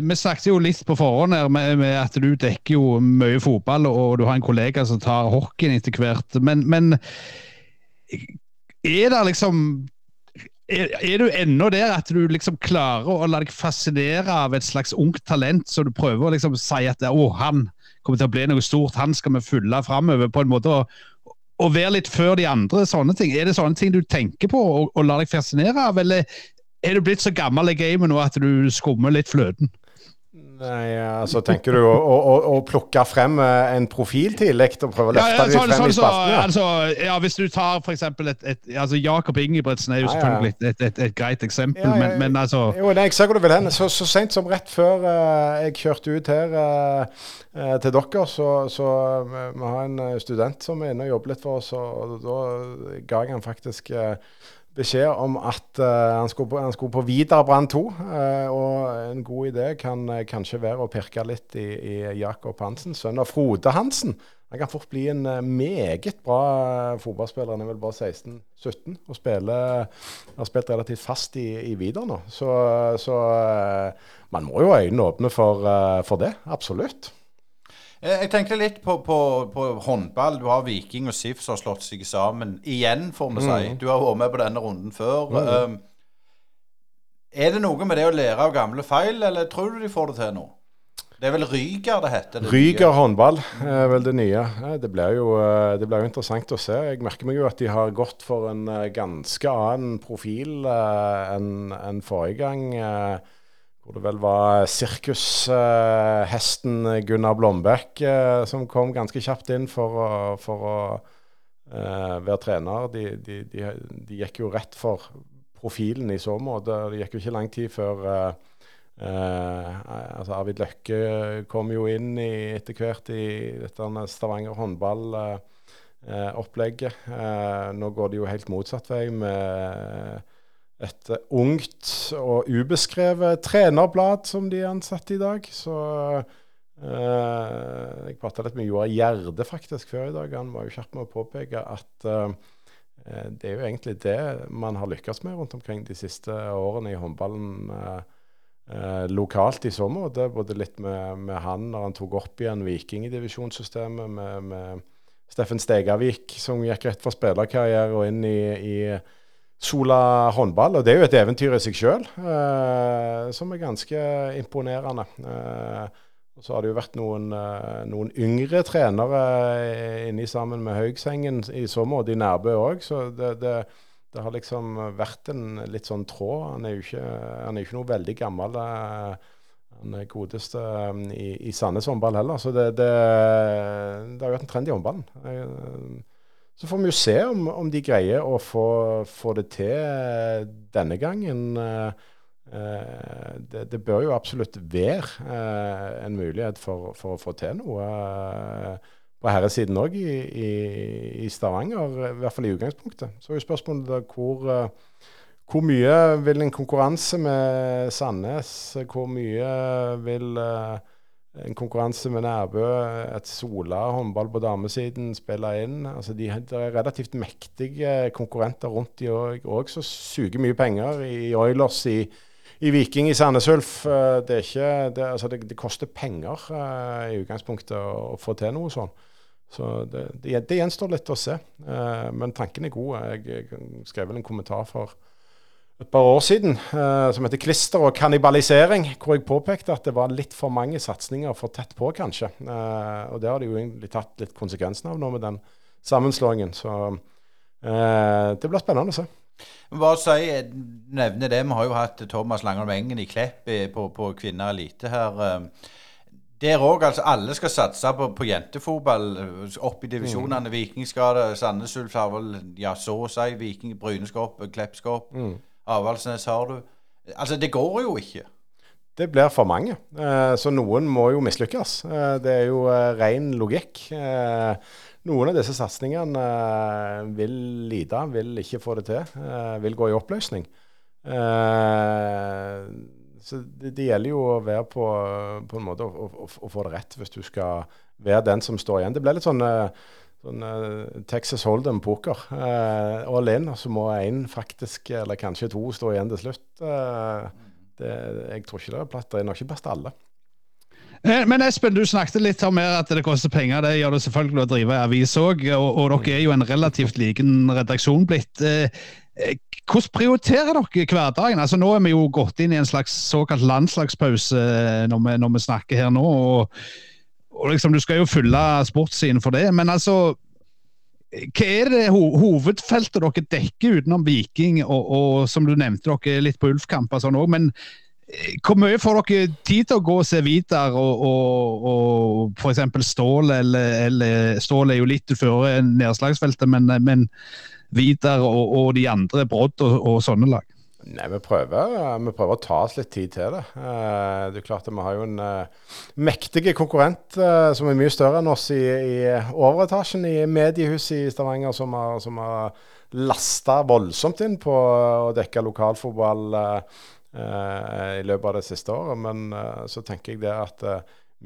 C: vi snakket jo litt på forhånd her med, at du dekker jo mye fotball, og du har en kollega som tar hockeyen etter hvert. Men, men er det liksom er, du ennå der at du liksom klarer å la deg fascinere av et slags ungt talent, så du prøver å liksom si at å, han kommer til å bli noe stort, han skal vi følge framover på en måte. Og, og være litt før de andre sånne ting. Er det sånne ting du tenker på og, og lar deg fascinere av, eller er du blitt så gammel i gamet nå at du skummer litt fløten?
D: Nei, altså tenker du å, å, å plukke frem eh, en profil tidlig og prøve å løfte ja, ja, sånn, frem sånn, i spalten? Ja.
C: Altså, ja, hvis du tar f.eks. et, et altså Jakob Ingebrigtsen er jo selvfølgelig et, et, et, greit eksempel, men, men, altså
D: Jo, nei, Jeg ser hvor du vil hen. Så, så sent som rett før uh, jeg kjørte ut her uh, uh, til dere, så, så vi har en student som er inne og jobber litt for oss, og, og da ga jeg han faktisk beskjed om at uh, han, skulle på, han skulle på videre Brann 2. Uh, og en god idé kan uh, kanskje være å pirke litt i, i Jakob Hansen, sønn av Frode Hansen. Han kan fort bli en meget bra fotballspiller. Han er vel bare 16-17 og spiller, har spilt relativt fast i, i Vidar nå. Så, så man må jo ha øynene åpne for, for det. Absolutt.
B: Eh, jeg tenkte litt på, på, på, håndball. Du har Viking og SIF som har slått seg sammen igjen, får vi si. Mm. Du har vært med på denne runden før. Mm. Um, er det noe med det å lære av gamle feil, eller tror du de får det til nå? Det er vel Ryger det heter? Det
D: Ryger håndball er vel det nye. Det blir, jo, eh, det blir jo interessant å se. Jeg merker meg jo at de har gått for en eh, ganske annen profil enn en forrige gang. Hvor det vel var sirkushesten Gunnar Blombekk eh, som kom ganske kjapt inn for å, for å uh, være trener. De, de, de, de, gikk jo rett for profilen i så måte. Det gikk jo ikke lang tid før uh, altså Arvid Løkke kom jo inn i, etter hvert i dette Stavanger håndballopplegget. nå går det jo helt motsatt vei med et ungt og ubeskrevet trenerblad som de ansatte i dag. Så eh, Jeg prata litt med Joar Gjerde faktisk før i dag. Han var jo kjapp med å påpeke at eh, det er jo egentlig det man har lykkes med rundt omkring de siste årene i håndballen. Eh, lokalt i så måte, både litt med, med, han når han tok opp igjen Viking med, med Steffen Stegavik som gikk rett fra spillerkarriere og inn i, i Sola håndball. Og det er jo et eventyr i seg sjøl, eh, som er ganske imponerende. Eh, så har det jo vært noen, eh, noen yngre trenere inni sammen med Høgsengen i så måte i Nærbø òg. Så det, det, det, har liksom vært en litt sånn tråd. Han er jo ikke, han er ikke noe veldig gammel. Eh, han er godeste i, i Sandnes håndball heller. Så det, det, har vært en trend i håndballen. Eh, så får vi jo se om, om de greier å få, få, det til denne gangen. Eh, eh, det, det, bør jo absolutt være eh, en mulighet for, for, å få til noe på herresiden òg i, i, i, Stavanger, i hvert fall i utgangspunktet. Så er jo spørsmålet hvor, hvor mye vil en konkurranse med Sandnes, hvor mye vil en konkurranse med Nærbø, et Sola håndball på damesiden spiller inn. Altså de, er relativt mektige konkurrenter rundt de òg, som suger mye penger. I Oilers, i, i Viking, i Sandnes Ulf. Eh, det, det, altså det, det, koster penger uh, i utgangspunktet å, få til noe sånn. Så det, gjenstår litt å se. Uh, men tanken er god. Jeg skrev vel en kommentar for et par år siden uh, som heter 'Klister og kannibalisering', hvor jeg påpekte at det var litt for mange satsinger for tett på, kanskje. Uh, og det har de jo egentlig tatt litt konsekvensen av nå med den sammenslåingen. Så uh, det blir spennende å se.
B: Bare si, nevne det, Vi har jo hatt Thomas Langholm Engen i Klepp på, på Kvinner elite her. Der òg, altså alle skal satse på, på jentefotball opp i divisjonene. Mm. Viking skal det, Sandnes Ulf har vel ja, så å si. Viking, Bryne skal opp, Klepp skal opp. Mm. Avaldsnes har du. Altså, det går jo ikke.
D: Det blir for mange. Eh, så noen må jo mislykkes. Eh, det er jo eh, ren logikk. Noen av disse satsingene vil lide, vil ikke få det til. Vil gå i oppløsning. Så det, gjelder jo å være på, på en måte å, å, å, få det rett hvis du skal være den som står igjen. Det blir litt sånn sånn uh, Texas Hold'em-poker. All in, og så må én faktisk, eller kanskje to, stå igjen til slutt. Uh, det, jeg tror ikke det er plass. Det er nok ikke best alle.
C: Men Espen, du snakket litt om at det koster penger. Det gjør det selvfølgelig å drive avis òg. Og, og, dere er jo en relativt liten redaksjon blitt. Hvordan prioriterer dere hverdagen? Altså Nå er vi jo gått inn i en slags såkalt landslagspause når vi, når vi snakker her nå. og og liksom, Du skal jo følge sportssiden for det, men altså hva er det ho hovedfeltet dere dekker utenom Viking, og, og som du nevnte, dere er litt på Ulf-kamper sånn òg, men eh, hvor mye får dere tid til å gå og se Vidar og, og, og f.eks. Stål, eller, eller, Stål er jo litt før nedslagsfeltet, men, men Vidar og, og, de andre, Brodd og, og sånne lag?
D: Nei, vi prøver, vi prøver, å ta oss litt tid til det. Uh, det er klart at Vi har jo en uh, mektig konkurrent uh, som er mye større enn oss i, i overetasjen i mediehuset i Stavanger, som har, som har lasta voldsomt inn på å dekke lokalfotball i løpet av det siste året. Men så tenker jeg det at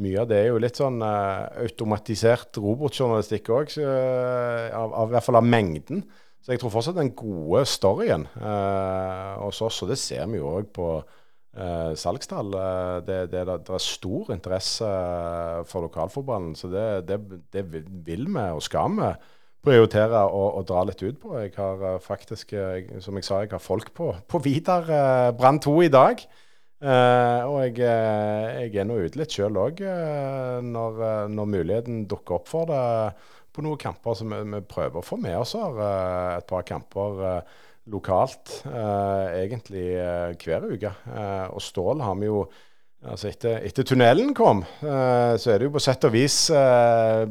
D: mye av det er jo litt sånn automatisert robotjournalistikk òg, i hvert fall av mengden. Så jeg tror fortsatt den gode storyen eh, hos oss, og det ser vi jo òg på eh, salgstall, eh, det, det, det, er stor interesse eh, for lokalfotballen. Så det, det, vil vi og skal vi prioritere å dra litt ut på. Jeg har uh, faktisk, jeg, som jeg sa, jeg har folk på, på Vidar eh, Brann 2 i dag. og jeg, jeg, er nå ute litt sjøl òg når, når, muligheten dukker opp for det på noen kamper som vi, vi, prøver å få med oss her. Uh, et par kamper uh, lokalt, uh, egentlig hver uke. og Stål har vi jo altså etter, etter tunnelen kom, så er det jo på sett og vis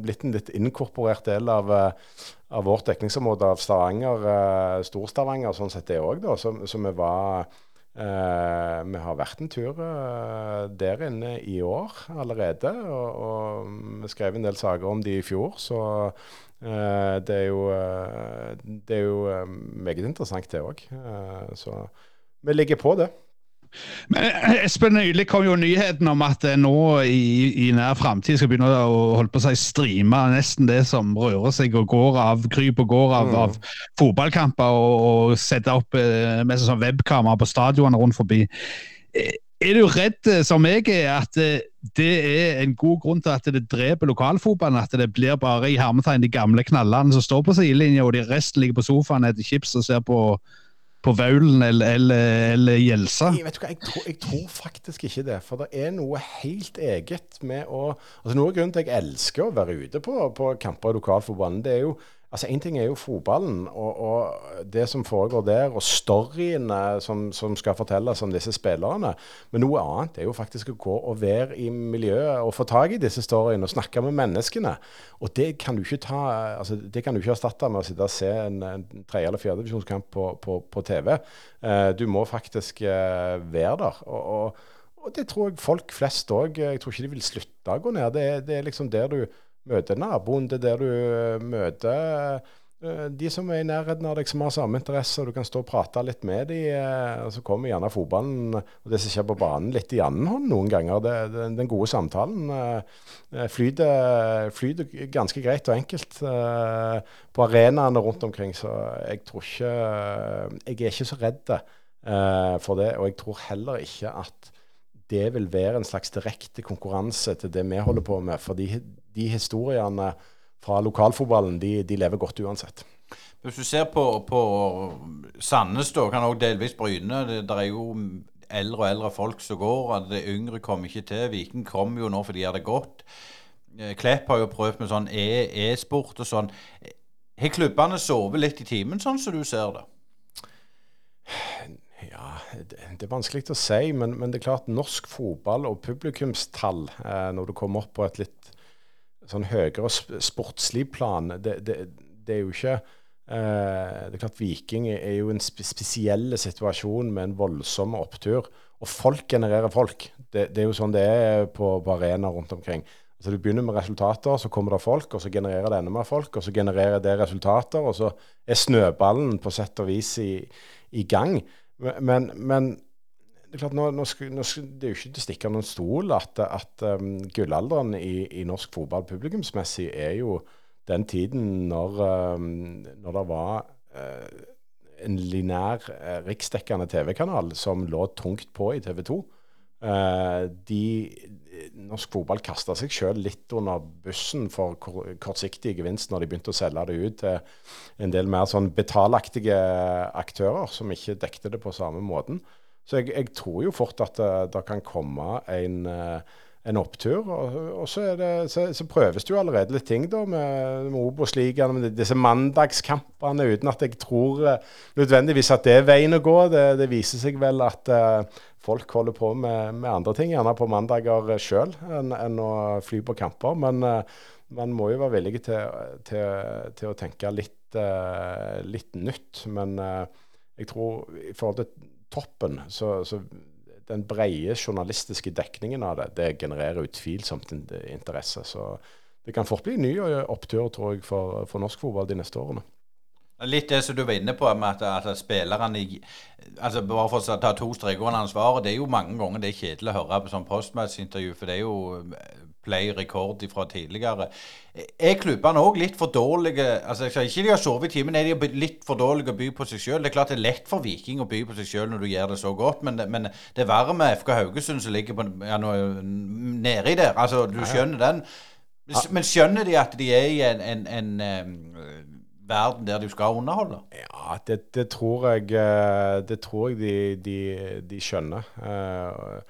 D: blitt en litt inkorporert del av, av vårt dekningsområde av Stavanger, Stor-Stavanger, sånn sett det òg, da. Så, så, vi var Eh, vi har vært en tur eh, der inne i år allerede. Og, og, vi skrev en del saker om de i fjor, så eh, det er jo, det er jo meget interessant, det òg. så vi ligger på det.
C: Men eh, Espen, Nylig kom jo nyheten om at nå i, i nær framtid skal begynne å holde på å si streame nesten det som rører seg og går av, kryp og går av, mm. av fotballkamper, og, og sette opp eh, med sånn webkamera på stadionene rundt forbi. Eh, er du redd, eh, som jeg er, at det er en god grunn til at det dreper lokalfotballen? At det blir bare i hermetegn de gamle knallene som står på sidelinja, og de resten ligger på sofaen etter chips og ser på på Vaulen eller, eller, eller Gjelsa?
D: Jeg, jeg tror, jeg, tror, faktisk ikke det. For det er noe helt eget med å altså Noe av grunnen til at jeg elsker å være ute på, på kamper i lokalforbundet, det er jo Altså, Én ting er jo fotballen og, og, det som foregår der, og storyene som, som, skal fortelles om disse spillerne. Men noe annet er jo faktisk å gå og være i miljøet og få tak i disse storyene og snakke med menneskene. Og det kan du ikke ta, altså, det kan du ikke erstatte med å sitte og se en, en tredje- eller fjerdedivisjonskamp på, på, på, TV. Eh, du må faktisk eh, være der. og, og og det tror jeg folk flest òg. Jeg tror ikke de vil slutte å gå ned. Det, det er liksom der du møter naboen. Det er der du eh, møter eh, de som er i nærheten av deg, som har samme interesse, og du kan stå og prate litt med dem. Eh, og så kommer gjerne fotballen og det som skjer på banen, litt i annen hånd noen ganger. Det, det, den gode samtalen flyter, flyter, ganske greit og enkelt på arenaene rundt omkring. Så jeg tror ikke Jeg er ikke så redd for det, og jeg tror heller ikke at det vil være en slags direkte konkurranse til det vi holder på med. For de, historiene fra lokalfotballen de, de, lever godt uansett.
B: Hvis du ser på, på Sandnes, da, kan også delvis Bryne. Det, der er jo eldre og eldre folk som går. At Det yngre kommer ikke til. Viking kommer jo nå fordi de hadde det godt. Eh, Klepp har jo prøvd med sånn e, e-sport e og sånn. Har klubbene sovet litt i timen, sånn som du ser det?
D: Ja, det, det, er vanskelig å si, men, men, det er klart norsk fotball og publikumstall, eh, når du kommer opp på et litt sånn høyere sportslig plan, det, det, det er jo ikke eh, Det er klart Viking er jo en spesiell situasjon med en voldsom opptur. Og folk genererer folk. Det, det er jo sånn det er på, på arenaer rundt omkring. Altså Du begynner med resultater, så kommer det folk, og så genererer det enda mer folk, og så genererer det resultater, og så er snøballen på sett og vis i, i gang. Men, men, det er klart, nå, nå, nå, det er jo ikke til å stikke noen stol at, at um, gullalderen i, i, norsk fotball publikumsmessig er jo den tiden når, um, når det var uh, en linær, uh, riksdekkende TV-kanal som lå tungt på i TV 2. Uh, de, norsk fotball kasta seg sjøl litt under bussen for kortsiktig gevinst når de begynte å selge det ut til en del mer sånn betalaktige aktører som ikke dekte det på samme måten. Så jeg, jeg tror jo fort at det, det kan komme en, en opptur. Og, og så, det, så, så, prøves det jo allerede litt ting da med, med Obos-ligaen, med disse mandagskampene, uten at jeg tror nødvendigvis at det er veien å gå. Det, det viser seg vel at uh, folk holder på med, med, andre ting, gjerne på mandager sjøl, enn, en å fly på kamper. Men uh, man må jo være villig til, til, til å tenke litt, uh, litt nytt. Men jeg tror i forhold til toppen, så, så den brede journalistiske dekningen av det, det genererer utvilsomt interesse. Så det kan fort bli ny opptur, tror jeg, for, for norsk fotball de neste årene.
B: Litt det som du var inne på, med at, at spillerne altså Bare for å ta to streker under ansvaret. Det er jo mange ganger det er kjedelig å høre på sånn postmatch-intervju, for det er jo eh, play rekord fra tidligere. Er klubbene òg litt for dårlige altså jeg Ikke de har sovet i timen, er de litt for dårlige å by på seg sjøl? Det er klart det er lett for Viking å by på seg sjøl når du gjør det så godt, men, men det er verre med FK Haugesund som ligger på, ja, nedi der. Altså, du skjønner den. Men skjønner de at de er i en, en, en, en verden der du skal underholde?
D: Ja, det, det tror jeg eh, Det tror jeg de, de, de skjønner. Uh,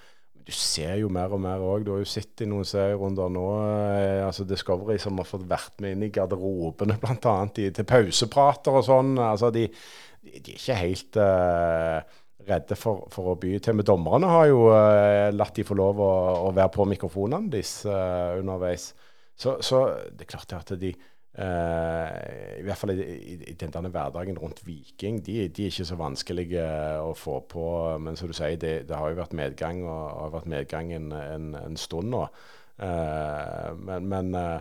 D: du ser jo mer og mer òg. Du har jo sett i noen serierunder nå eh, altså Discovery som har fått vært med inn i garderobene, bl.a. til pauseprater og sånn. Altså, de, de, er ikke helt uh, redde for, for, å by. Til Men dommerne har jo uh, latt de få lov å, å være på mikrofonene deres uh, underveis. Så, så, det er klart at de, Uh, I hvert fall i, i, i denne hverdagen rundt Viking. De, de, er ikke så vanskelige å få på. Men som du sier, det, det har jo vært medgang og har vært medgang en, en, en stund nå. Uh, men, men uh,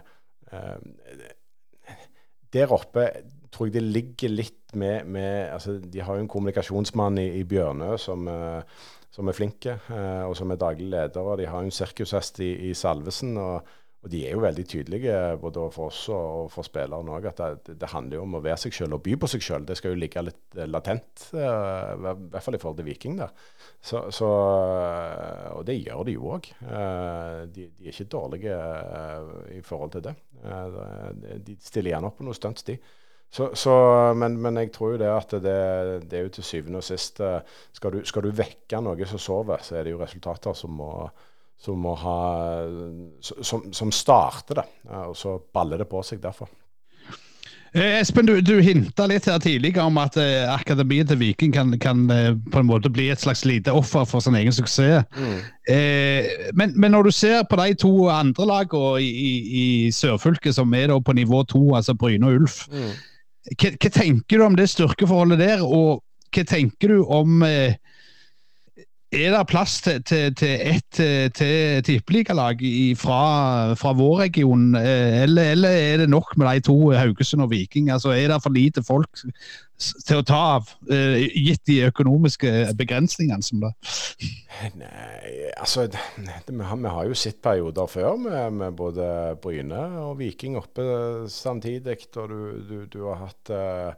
D: der oppe tror jeg det ligger litt med, med altså, De har jo en kommunikasjonsmann i, i Bjørnø som, som, er flinke, og som er daglig leder. Og de har jo en sirkushest i, i Salvesen. og og de er jo veldig tydelige, både for oss og for spillerne òg, at det, det, handler jo om å være seg sjøl og by på seg sjøl. Det skal jo ligge litt eh, latent, uh, i hvert fall i forhold til Viking. der. Så, så, eh, og det gjør de jo òg. De, de, er ikke dårlige i forhold til det. de stiller gjerne opp på noe stunts, de. Så, så, men, men, jeg tror jo det at det, det er jo til syvende og sist skal skal du vekke noe som sover, så er det jo resultater som må som, ha, som, som starter det. Og så baller det på seg derfor.
C: Eh, Espen, du, du hinta litt her tidligere om at eh, akademiet til Viking kan, kan eh, på en måte bli et slags lite offer for sin egen suksess. Mm. Eh, men, men, når du ser på de to andre lagene i, i, i sørfylket som er på nivå to, altså Bryne og Ulf, mm. hva, hva, tenker du om det styrkeforholdet der? Og hva tenker du om eh, er det plass til, til, til ett til tippeligalag fra, fra vår region, eh, eller, eller, er det nok med de to, Haugesund og Viking? Altså, er det for lite folk til å ta av, eh, gitt de økonomiske begrensningene som det
D: Nei, altså det, vi, har, vi, har, jo sett perioder før med, med, både Bryne og Viking oppe samtidig. Og du, du, du har hatt uh,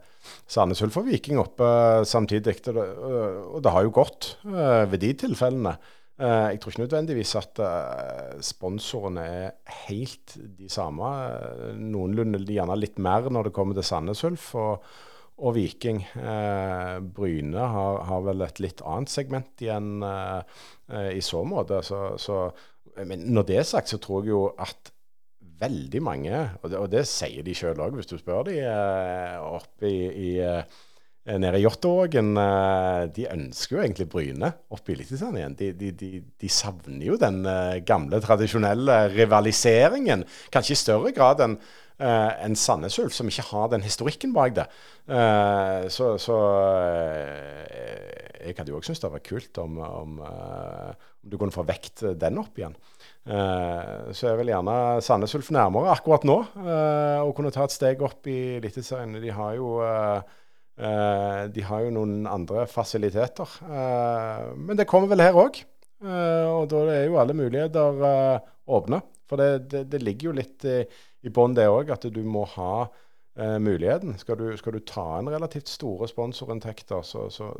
D: Sandnes Ulf og Viking oppe samtidig. Og det, og det har jo gått uh, ved de tilfellene. Uh, jeg tror ikke nødvendigvis at uh, sponsorene er helt de samme. Noenlunde gjerne litt mer når det kommer til Sandnes Ulf. og og Viking. Eh, Bryne har, har, vel et litt annet segment igjen eh, eh, i så måte. Så, så, men når det er sagt, så tror jeg jo at veldig mange, og det, og det sier de sjøl òg, hvis du spør de eh, oppe i, i eh, nede i Jåttåvågen, eh, de ønsker jo egentlig Bryne opp i Eliteserien igjen. De, de, de, de, savner jo den gamle, tradisjonelle rivaliseringen. Kanskje i større grad enn en Sandnes Ulf, som ikke har den historikken bak det. Uh, så, så uh, jeg hadde jo òg syntes det var kult om, om, om, du kunne få vekt den opp igjen. så jeg vil gjerne Sandnes Ulf nærmere akkurat nå, og kunne ta et steg opp i Eliteserien. De har jo de har jo noen andre fasiliteter. men det kommer vel her òg. og da er jo alle muligheter åpne. For det, det, det ligger jo litt i bånn det òg, at du må ha eh, muligheten. Skal du, skal du, ta inn relativt store sponsorinntekter, så, så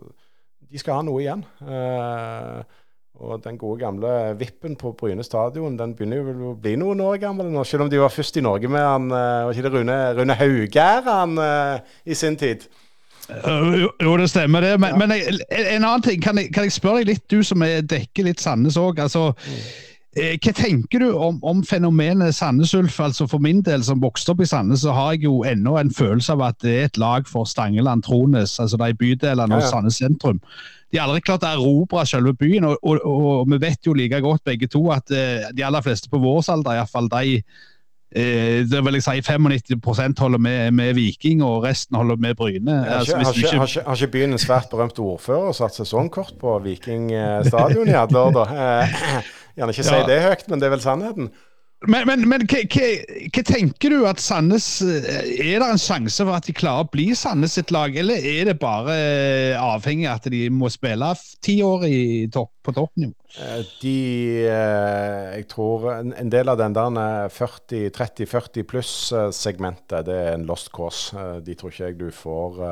D: de skal ha noe igjen. Eh, og den gode gamle vippen på Bryne stadion den begynner jo å bli noen år gammel nå, selv om de var først i Norge med han, eh, var ikke det Rune, Rune Haugær han eh, i sin tid?
C: Jo, jo, det stemmer det. Men, ja. men jeg, en annen ting, kan jeg, kan jeg, spørre deg litt, du som er, dekker litt Sandnes òg. Altså, mm. Eh, hva tenker du om, om fenomenet Sandnes Ulf? Altså For min del, som vokste opp i Sandnes, så har jeg jo ennå en følelse av at det er et lag for Stangeland, Trones, altså de bydelene og ja, ja. Sandnes sentrum. De har aldri klart å erobre selve byen, og, og, og, vi vet jo like godt begge to at uh, de aller fleste på vår alder, iallfall de det vil jeg si 95% holder med, med, Viking, og resten holder med Bryne.
D: Har ikke, altså, ikke, har, ikke, har ikke, byen en svært berømt ordfører satt sesongkort på Viking stadion i alle år, da? Gjerne ikke si det høyt, men det er vel sannheten.
C: Men, men, men hva tenker du at Sandnes eh, Er det en sjanse for at de klarer å bli Sandnes sitt lag, eller er det bare eh, avhengig av at de må spille ti år topp, på toppnivå?
D: Eh, de Jeg tror en, del av den der 30-40 pluss-segmentet, det er en lost cause. De tror ikke jeg du får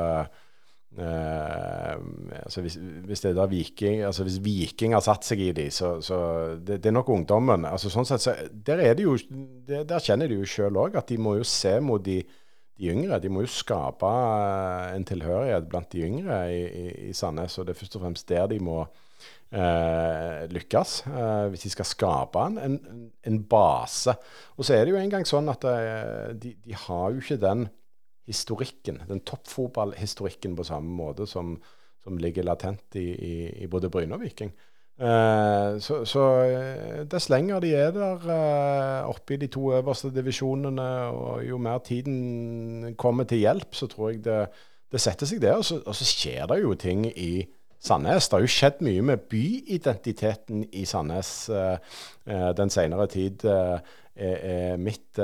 D: altså hvis, hvis, det er Viking altså hvis Viking har satt seg i de, så, så det, det, er nok ungdommen. altså sånn sett, så Der, er det jo, det, der kjenner de jo sjøl òg at de må jo se mot de, de, yngre. De må jo skape uh, en tilhørighet blant de yngre i, i, i, Sandnes. og Det er først og fremst der de må uh, lykkes. hvis de skal skape en, en, en, base. Og så er det jo engang sånn at de, de har jo ikke den historikken, den toppfotballhistorikken på samme måte som, som ligger latent i, i, i både Bryne og Viking. Eh, så, så eh, dess lenger de er der eh, oppe i de to øverste divisjonene, og jo mer tiden kommer til hjelp, så tror jeg det, det setter seg der. Og så, og så skjer det jo ting i Sandnes. Det har jo skjedd mye med byidentiteten i Sandnes eh, eh den senere tid, eh, er, er, mitt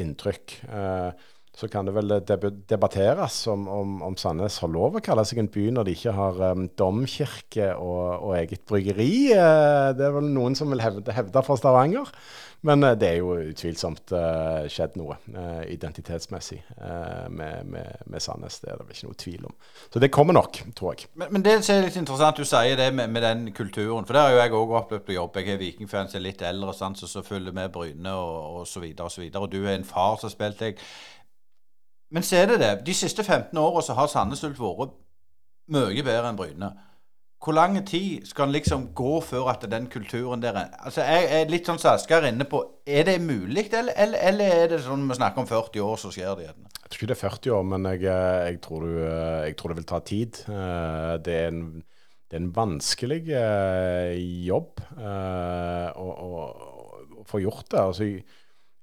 D: inntrykk. Eh, så kan det vel debatteres om, om, om, Sandnes har lov å kalle seg en by når de ikke har um, domkirke og, og, eget bryggeri. Uh, det er vel noen som vil hevde, hevde fra Stavanger. Men det er jo utvilsomt uh, skjedd noe identitetsmessig med, med, med, Sandnes. Det er det vel ikke noe tvil om. Så det kommer nok, tror jeg.
B: Men, men det er litt interessant du sier det med, med den kulturen. For der har jo jeg òg opplevd å jobbe. Jeg er vikingfan er litt eldre, sant, så, så følger med Bryne og, og så videre og. Og du er en far som spilte jeg men så er det det. De siste 15 åra så har Sandnes Ulf vært mye bedre enn Bryne. Hvor lang tid skal en liksom gå før at den kulturen der Altså, Jeg er litt sånn som inne på Er det mulig, eller, eller, eller, er det sånn vi snakker om 40 år, så skjer det igjen?
D: Jeg tror ikke det er 40 år, men jeg, jeg, tror, du, jeg tror, det vil ta tid. Eh, det er en, det er en vanskelig eh, jobb eh, å, å, å få gjort det. altså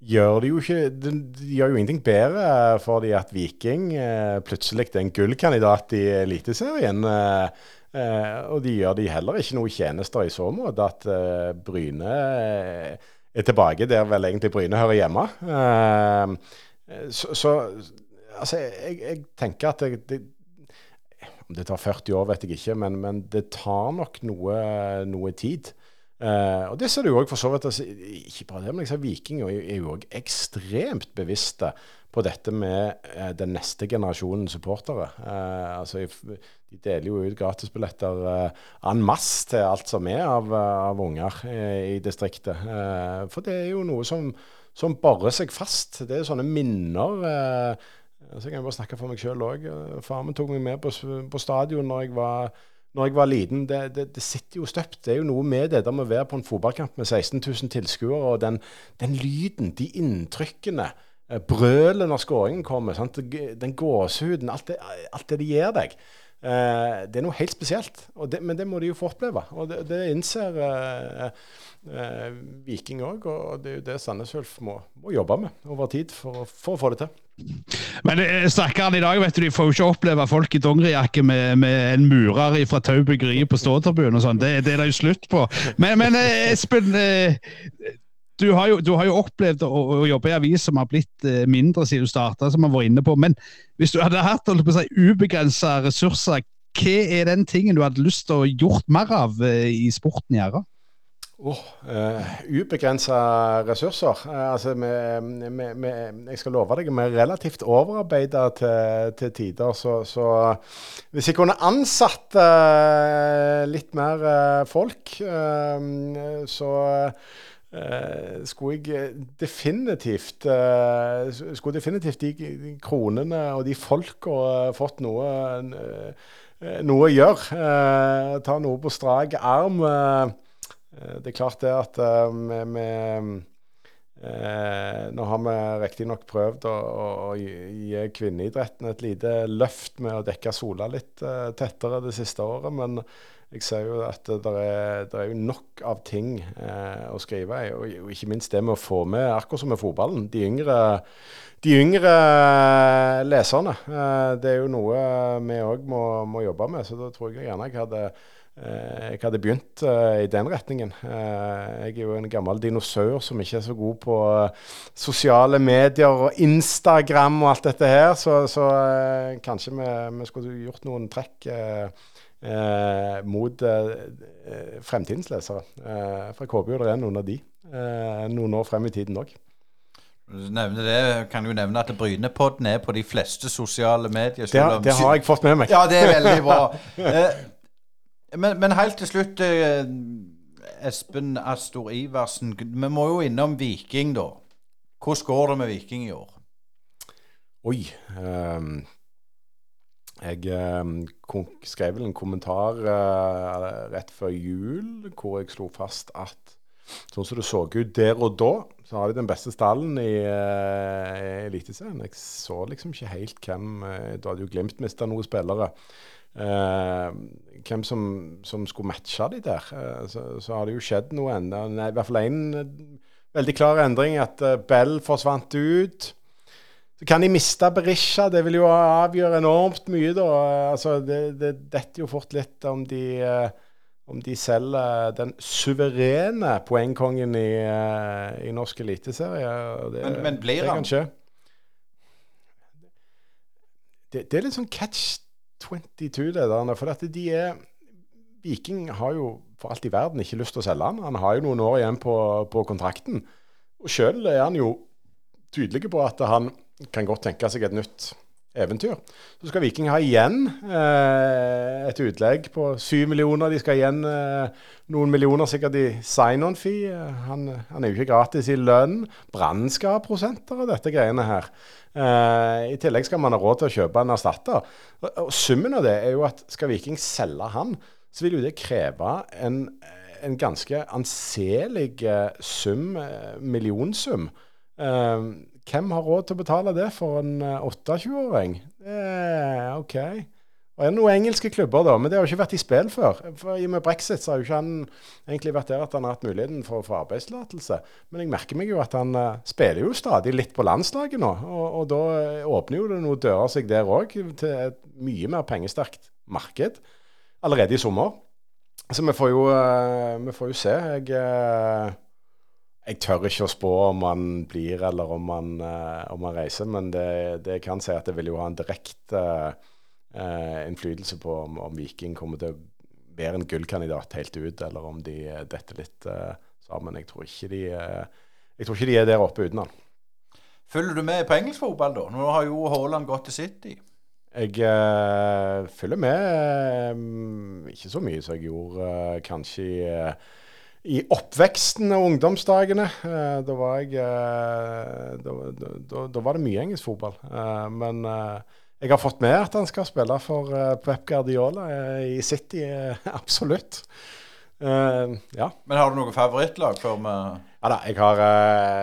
D: gjør det jo ikke Det gjør jo ingenting bedre for de at Viking eh, plutselig er en gullkandidat i Eliteserien. Eh, eh, og de gjør de heller ikke noe tjenester i så måte at eh, Bryne eh, er tilbake der vel egentlig Bryne hører hjemme. Eh, så, så, altså, jeg, jeg, tenker at det, Om det tar 40 år, vet jeg ikke, men, men det tar nok noe, noe tid. Uh, og det ser du òg for så vidt. Altså, ikke bare det, men liksom, Vikinger er jo òg ekstremt bevisste på dette med uh, den neste generasjonen supportere. Uh, altså, de deler jo ut gratisbilletter uh, en masse til alt som er av, av unger i distriktet. for det er jo noe som, som borer seg fast. Det er sånne minner. altså, jeg kan bare snakke for meg sjøl òg. Faren min tok meg med på, på stadion når jeg var når jeg var liten, det, det, det, sitter jo støpt. Det er jo noe med det der med å være på en fotballkamp med 16 000 tilskuere, og den, den, lyden, de inntrykkene, eh, brølet når skåringen kommer, sant? den gåsehuden, alt alt det de gir deg. Eh, det er noe helt spesielt, det, men det må de jo få oppleve. Og det, det innser eh, eh, Viking òg, og det er jo det Sandnes Ulf må, må, jobbe med over tid for, for å få det til.
C: Men eh, stakkaren i dag, vet du, de får jo ikke oppleve folk i dongerijakke med, med, en murer fra Tau byggeri på ståtribunen og sånn. Det, det, er det jo slutt på. Men, men eh, Espen, eh, du har, jo, du har jo, opplevd å, å, jobbe i avis som har blitt mindre siden du starta, som vi var inne på. Men hvis du hadde hatt si, ubegrensa ressurser, hva er den tingen du hadde lyst til å gjort mer av i sporten i Gjæra?
D: Oh, uh, Ubegrensa ressurser. Uh, altså, med, med, med, jeg skal love deg, vi er relativt overarbeida til, til, tider. Så, så, hvis jeg kunne ansatt uh, litt mer folk, så skulle jeg definitivt Skulle definitivt de kronene og de folka fått noe, noe å gjøre. ta noe på strak arm. Eh, det er klart det at vi Eh, nå har vi riktignok prøvd å, å, gi kvinneidretten et lite løft med å dekke Sola litt eh, tettere det siste året, men jeg ser jo at det er, det er nok av ting eh, å skrive. Og, og, ikke minst det med å få med, akkurat som med fotballen, de yngre, de yngre leserne. Eh, det er jo noe vi òg må, må, jobbe med, så da tror jeg gjerne jeg hadde Eh, jeg hadde begynt uh, i den retningen. Uh, jeg er jo en gammel dinosaur som ikke er så god på uh, sosiale medier og Instagram og alt dette her, så, så kanskje vi, vi, skulle gjort noen trekk mot fremtidens lesere. for jeg håper jo det er noen av de noen år frem i tiden òg.
B: Nevne det, kan jo nevne at Brynepodden er på de fleste sosiale medier.
D: Det, det, har jeg fått med meg.
B: Ja, det er veldig bra. Men, men helt til slutt, eh, Espen Astor Iversen. Vi må jo innom Viking, da. Hvordan går det med Viking i år?
D: Oi. Um, jeg um, skrev vel en kommentar uh, rett før jul hvor jeg slo fast at sånn som det så ut der og da, så har de den beste stallen i uh, Eliteserien. Jeg så liksom ikke helt hvem uh, Da hadde jo Glimt mista noen spillere. Eh, hvem som, som, skulle matche de der. Eh, så, så, har det jo skjedd noe ennå. I hvert fall én veldig klar endring, at Bell forsvant ut. Så kan de miste Berisha. Det vil jo avgjøre enormt mye, da. Altså, det, det detter jo fort litt om de om de selger den suverene poengkongen i, i norsk eliteserie.
B: Men, men, blir han?
D: Det, det, er litt sånn catch 22, det. For at de er Viking har jo for alt i verden ikke lyst til å selge han. Han har jo noen år igjen på, på kontrakten. Og sjøl er han jo tydelig på at han kan godt tenke seg et nytt eventyr. Så skal Viking ha igjen eh, et utlegg på syv millioner. De skal igjen eh, noen millioner sikkert i sign-on-fee. Han, han, er jo ikke gratis i lønn. Brann skal ha prosenter av dette greiene her. Eh, I tillegg skal man ha råd til å kjøpe en erstatter. Og, og Summen av det er jo at skal Viking selge han, så vil jo det kreve en, en ganske anselig eh, sum, eh, millionsum. Hvem har råd til å betale det for en 28-åring? Eh, OK. Og er det noen engelske klubber, da, men det har jo ikke vært i spill før. For I og med brexit så har jo ikke han egentlig vært der at han har hatt muligheten for å få arbeidstillatelse. Men jeg merker meg jo at han uh, spiller jo stadig litt på landslaget nå. Og, og da åpner jo det noen dører seg der òg, til et mye mer pengesterkt marked allerede i sommer. Så vi får jo, vi får jo se. Jeg uh, jeg tør ikke å spå om han blir eller om han, uh, om han reiser, men det, det, kan si at det vil jo ha en direkte uh, innflytelse på om, om, Viking kommer til å være en gullkandidat helt ut, eller om de detter litt uh, sammen. Jeg tror, ikke de, jeg tror ikke de er der oppe uten han.
B: Følger du med på engelsk fotball, da? Nå har jo Haaland gått til City.
D: Jeg uh, følger med, um, ikke så mye som jeg gjorde uh, kanskje i uh, i oppveksten og ungdomsdagene. Eh, da, var jeg, eh, da, da, da, var det mye engelsk fotball. Eh, men jeg har fått med at han skal spille for Pep Guardiola i City. absolutt. ja.
B: Men har du noe favorittlag før vi
D: Ja da, jeg har,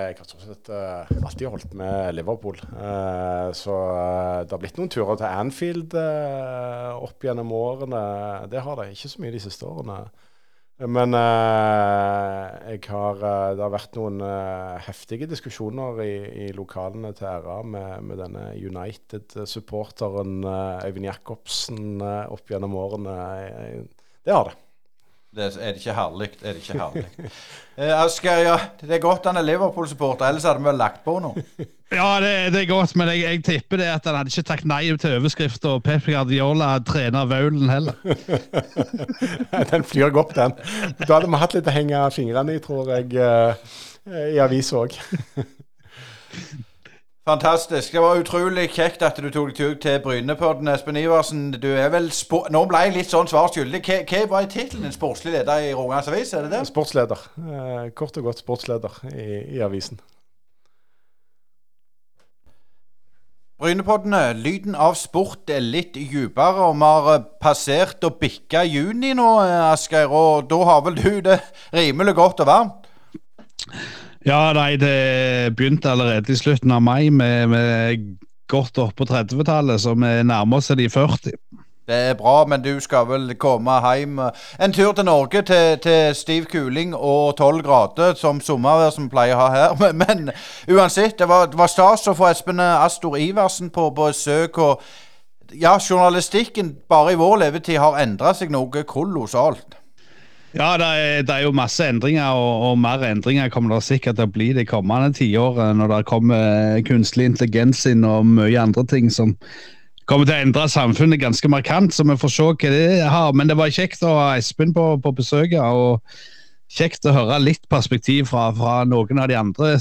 D: jeg har sett, alltid holdt med Liverpool. så det har blitt noen turer til Anfield opp gjennom årene. Det har det. Ikke så mye de siste årene. Men eh, jeg har, uh, det har vært noen eh, heftige diskusjoner i, i lokalene til RA med, med denne United-supporteren Øyvind Jacobsen opp gjennom årene. det har det.
B: Det er det ikke herlig. Er det ikke herlig. eh, Asger, ja, det er godt han er Liverpool-supporter, ellers hadde vi vel lagt på noe.
C: ja, det, det, er godt, men jeg, jeg, tipper det at han hadde ikke takket nei til overskrift, og Pep Guardiola trener Vaulen heller.
D: den flyr godt, den. Da hadde vi hatt litt å henge fingrene i, tror jeg, uh, i avisa òg.
B: Fantastisk. Det var utrolig kjekt at du tok tur til Brynepodden, Espen Iversen. Du er vel Nå ble jeg litt sånn svar skyldig. Hva, var tittelen din? Sportslig leder i Rogalands Avis? Er det det?
D: Sportsleder. Eh, kort og godt sportsleder i, i avisen.
B: Brynepoddene, lyden av sport er litt dypere. Og vi har eh, passert og bikka juni nå, eh, Asgeir. Og da har vel du det rimelig godt og varmt?
C: Ja, nei, det begynte allerede i slutten av mai med, med godt på 30-tallet, så vi nærmer oss de 40.
B: Det er bra, men du skal vel komme hjem En tur til Norge, til, til stiv kuling og 12 grader, som sommervær som pleier å ha her. Men, men uansett, det var, det var stas å få Espen Astor Iversen på besøk. og ja, journalistikken bare i vår levetid har endra seg noe kolossalt.
C: Ja, det er, det er, jo masse endringer, og, og, mer endringer kommer det sikkert til å bli de kommende tiåret, når det kommer kunstig intelligens inn og mye andre ting som kommer til å endre samfunnet ganske markant. Så vi får se hva det har. Men det var kjekt å ha Espen på, på besøk. og kjekt å høre litt perspektiv fra, fra, noen av de andre